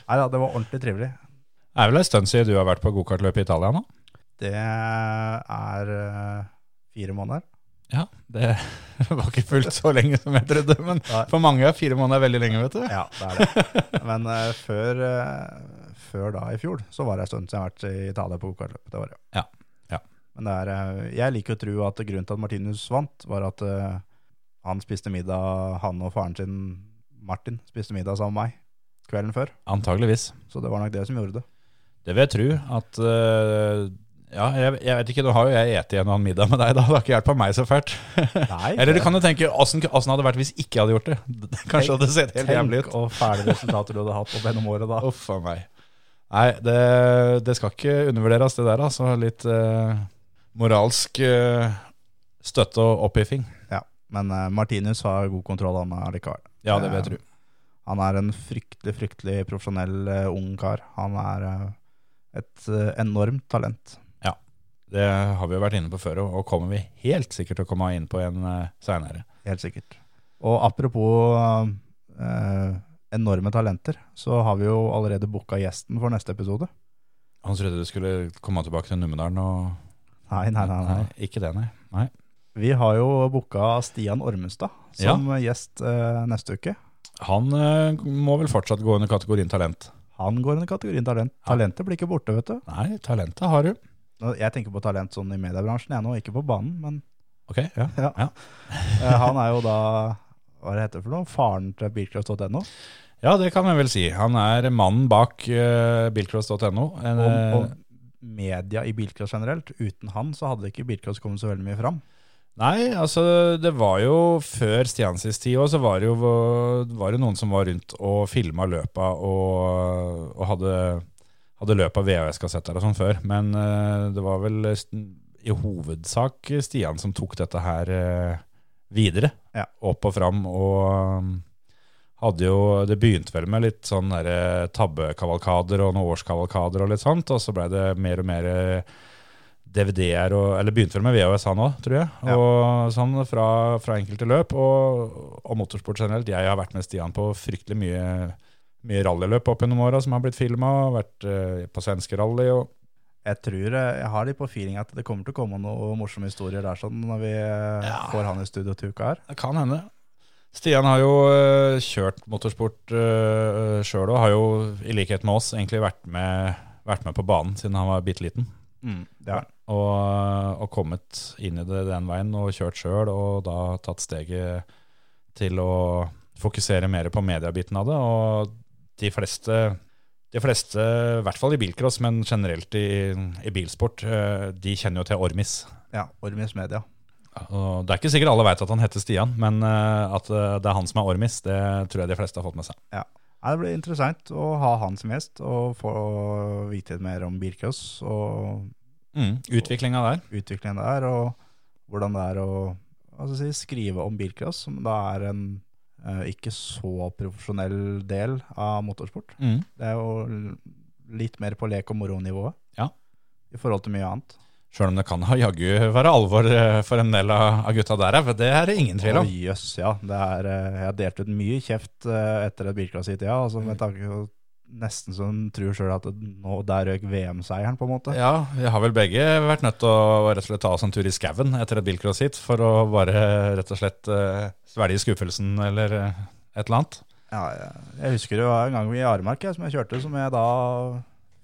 nei, ja, det var ordentlig trivelig. Det er vel en stund siden du har vært på gokartløp i Italia nå? Det er eh, fire måneder. Ja, det var ikke fullt så lenge som jeg trodde, men Nei. for mange er fire måneder veldig lenge, vet du. Ja, det er det. Men uh, før, uh, før da i fjor, så var det en stund siden jeg har vært i Italia på gokartløp. Det var det. Ja. Men er, eh, jeg liker å tro at grunnen til at Martinus vant, var at uh, han spiste middag, han og faren sin, Martin, spiste middag sammen med meg kvelden før. Antageligvis. Så det var nok det som gjorde det. Det vil jeg tro at uh, Ja, jeg, jeg vet ikke, nå har jo jeg spist en annen middag med deg, da. Det har ikke hjulpet meg så fælt. Nei, Eller du kan jo tenke åssen hadde det vært hvis ikke jeg hadde gjort det? Kanskje hadde det sett helt jævlig ut. Tenk og fæle resultater du hadde hatt opp gjennom året da. Uff a meg. Nei, det, det skal ikke undervurderes, det der. Altså litt eh, moralsk eh, støtte og oppiffing. Ja, men eh, Martinus har god kontroll han allikevel. Ja, det vil jeg tro. Han er en fryktelig, fryktelig profesjonell uh, ung kar. Han er uh, et uh, enormt talent. Ja, Det har vi jo vært inne på før, og kommer vi helt sikkert til å komme inn på en uh, seinere. Helt sikkert. Og apropos eh, enorme talenter, så har vi jo allerede booka gjesten for neste episode. Han trodde du skulle komme tilbake til Numedalen og Nei, nei, nei. nei. Ikke det, nei. nei. Vi har jo booka Stian Ormestad som gjest eh, neste uke. Han eh, må vel fortsatt gå under kategorien talent. Han går under kategorien talent. Ja. Talentet blir ikke borte, vet du. Nei, talentet har du. Jeg tenker på talent sånn i mediebransjen, jeg nå, ikke på banen, men Ok, ja. Ja. Ja. Eh, Han er jo da, hva det heter for noe, faren til bilcross.no. ja, det kan jeg vel si. Han er mannen bak uh, bilcross.no. Og, eh, og media i bilcross generelt. Uten han så hadde ikke bilcross kommet så veldig mye fram. Nei, altså det var jo før Stiansis tid òg, så var det jo var det noen som var rundt og filma løpa og, og hadde, hadde løp av VHS-kassetter og sånn før. Men uh, det var vel i hovedsak Stian som tok dette her uh, videre. Ja. Opp og fram. Og hadde jo Det begynte vel med litt sånn derre tabbekavalkader og noen årskavalkader og litt sånt, og så blei det mer og mer eh, DVD-er og Eller begynte vel med VHS han òg, tror jeg. Ja. Og sånn fra, fra enkelte løp. Og, og motorsport generelt. Jeg har vært med Stian på fryktelig mye, mye rallyløp opp gjennom åra som har blitt filma. Vært uh, på svenske rally og Jeg tror eh, jeg har litt på feeling at det kommer til å komme noen morsomme historier der sånn når vi eh, Ja. får han i studio til uka her. Det kan hende. Stian har jo eh, kjørt motorsport uh, sjøl og har jo, i likhet med oss, egentlig vært med, vært med på banen siden han var bitte liten. Mm. Og, og kommet inn i det den veien og kjørt sjøl, og da tatt steget til å fokusere mer på mediebiten av det. Og de fleste, de fleste, i hvert fall i bilcross, men generelt i, i bilsport, eh, de kjenner jo til Ormis. Ja, Ormis Media. Og det er ikke sikkert alle veit at han heter Stian, men eh, at eh, det er han som er Ormis, det tror jeg de fleste har fått med seg. Ja. Det blir interessant å ha han som gjest og få vite mer om bilcross og Mm, Utviklinga der. utviklingen der, og hvordan det er å si, skrive om bilcross, som da er en eh, ikke så profesjonell del av motorsport. Mm. Det er jo litt mer på lek og moro-nivået Ja. i forhold til mye annet. Sjøl om det kan ha jaggu være alvor eh, for en del av gutta der, for det er det ingen tvil om. Jøss, ja. Det er, eh, jeg har delt ut mye kjeft eh, etter et bilklasse hit, tida. Altså, med tanke på nesten så en tror sjøl at nå, der røk VM-seieren, på en måte. Ja, vi har vel begge vært nødt til å rett og slett ta oss en tur i skauen etter et bilcross hit, for å bare rett og slett uh, svelge skuffelsen eller et eller annet. Ja, jeg husker det var en gang i Aremark jeg, som jeg kjørte, som jeg da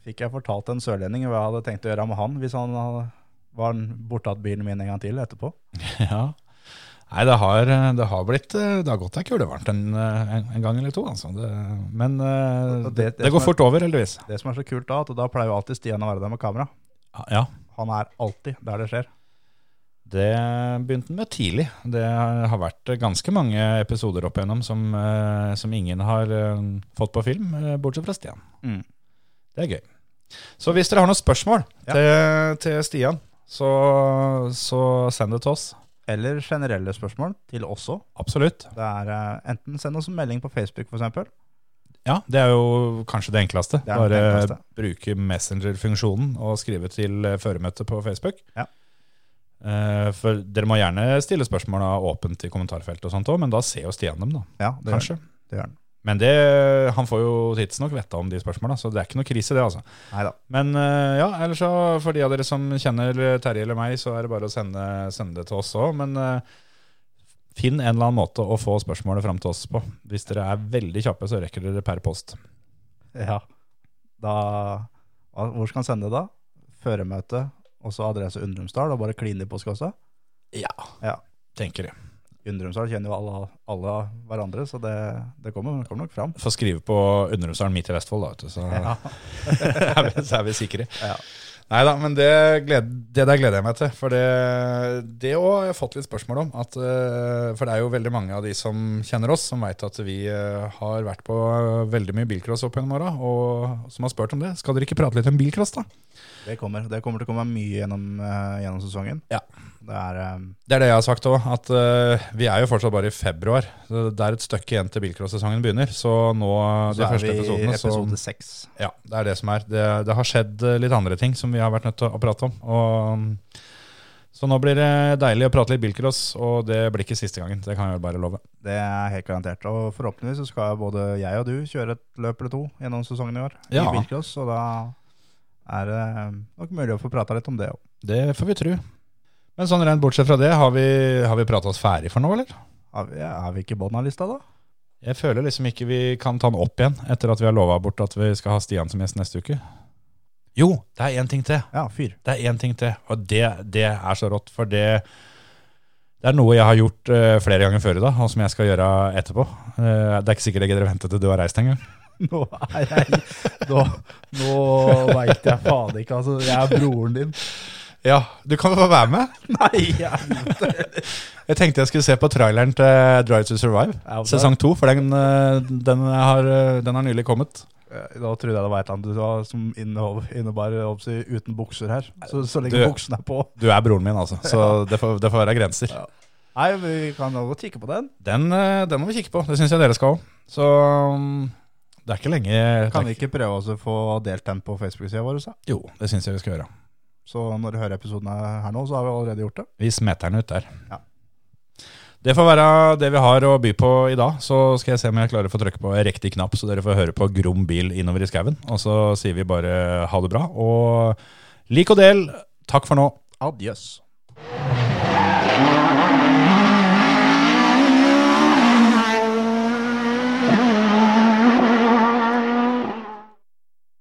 fikk jeg fortalt en sørlending hva jeg hadde tenkt å gjøre med han hvis han var bortatt bilen min en gang til etterpå. Ja. Nei, det har, det har blitt eh, Det har gått deg kulevarmt en, eh, en, en gang eller to, altså. Det, men eh, det, det- det, går er- fort over, heldigvis. Det som er så kult da, at da pleier jo alltid Stian å være der med kamera. Ja, Han er alltid der det skjer. det begynte han med tidlig. Det har vært ganske mange episoder opp igjennom som, som ingen har fått på film, bortsett fra Stian. Mm. Det er gøy. Så hvis dere har noen spørsmål Ja. til, til Stian, så, så send det til oss. Eller generelle spørsmål til oss òg. Absolutt. Det er eh, enten send oss en melding på Facebook, f.eks. Ja, det er jo kanskje det enkleste. Det Bare det enkleste. bruke Messenger-funksjonen og skrive til eh, føremøtet på Facebook. Ja. Eh, For dere må gjerne stille spørsmåla åpent i kommentarfeltet, og sånt også, men da ser jo Stian dem, da. Ja, det Kanskje. Gjør, den. det gjør den. Men det, han får jo tidsnok vite om de spørsmåla, så det er ikke noe krise, det. altså. Neida. Men eh, ja, ellers så for de av dere som kjenner Terje eller meg, så er det bare å sende, sende det til oss òg. Men eh, finn en eller annen måte å få spørsmålet fram til oss på. Hvis dere er veldig kjappe, så rekker dere det per post. Ja. Da Hvor skal han sende det, da? Føremøte, og så adresse Undrumsdal, og bare kline i postkassa? Ja, Ja. tenker jeg. Undrumsdal kjenner jo alle, alle hverandre, så det, det kommer, kommer nok fram. Få skrive på Underhusdalen midt i Vestfold, da, vet du, så, Ja. vi, så er vi sikre. Ja. Nei da, men det, gled, det der gleder jeg meg til. For det, òg har jeg fått litt spørsmål om. At, eh, for det er jo veldig mange av de som kjenner oss, som veit at vi eh, har vært på veldig mye bilcross opp gjennom åra, og som har spurt om det. Skal dere ikke prate litt om bilcross, da? Det kommer, det kommer til å komme mye gjennom, eh, gjennom sesongen. Ja. Det er um... Det er det jeg har sagt òg, at uh, vi er jo fortsatt bare i februar. Det er et stykke igjen til bilcross-sesongen begynner. Så nå, Så de er første vi i episodene, så episode seks. Ja, det er det som er. Det, det har skjedd eh, litt andre ting som vi har vært nødt til å prate om. Og, så nå blir det deilig å prate litt bilcross, og det blir ikke siste gangen. Det kan jeg bare love. Det er helt garantert. Og forhåpentligvis så skal både jeg og du kjøre et løp eller to gjennom sesongen i år. Ja. I bilcross, og da er det nok mulig å få prata litt om det òg. Det får vi tro. Men sånn rent bortsett fra det, har vi, har vi prata oss ferdig for nå, eller? Er, vi- er vi ikke i bånn av lista, da? Jeg føler liksom ikke vi kan ta den opp igjen etter at vi har lova bort at vi skal ha Stian som gjest neste uke. Jo, det er én ting til. Ja, fyr. Det er én ting til, og det, det er så rått. For det Det er noe jeg har gjort uh, flere ganger før i dag, og som jeg skal gjøre etterpå. Uh, det er ikke sikkert jeg gidder å vente til du har reist engang. Nå er jeg Nå, nå veit jeg faen ikke. Altså, jeg er broren din. Ja, du kan få være med. Nei, jeg Jeg tenkte jeg skulle se på traileren til Drive to Survive, sesong to, for den, eh, den, har, den har nylig kommet. Da trodde jeg det var et eller annet som innebar uten bukser her. Så, så lenge Du- buksene er på. Du er broren min, altså, så det får, det får være grenser. Ja. Nei, vi kan jo kikke på den. Den, eh, den må vi kikke på. Det syns jeg dere skal òg. Så mm, det er ikke lenge Kan vi ikke prøve å få delt den på Facebook-sida vår? Så? Jo, det syns jeg vi skal gjøre. så når du hører episoden her nå, så har vi allerede gjort det. Vi smeter den ut der. Ja. Det får være det vi har å by på i dag. Så skal jeg se om jeg klarer å få trykke på riktig knapp, så dere får høre på Grom bil innover i skauen. Og så sier vi bare ha det bra. Og lik og del. Takk for nå. Adjøs.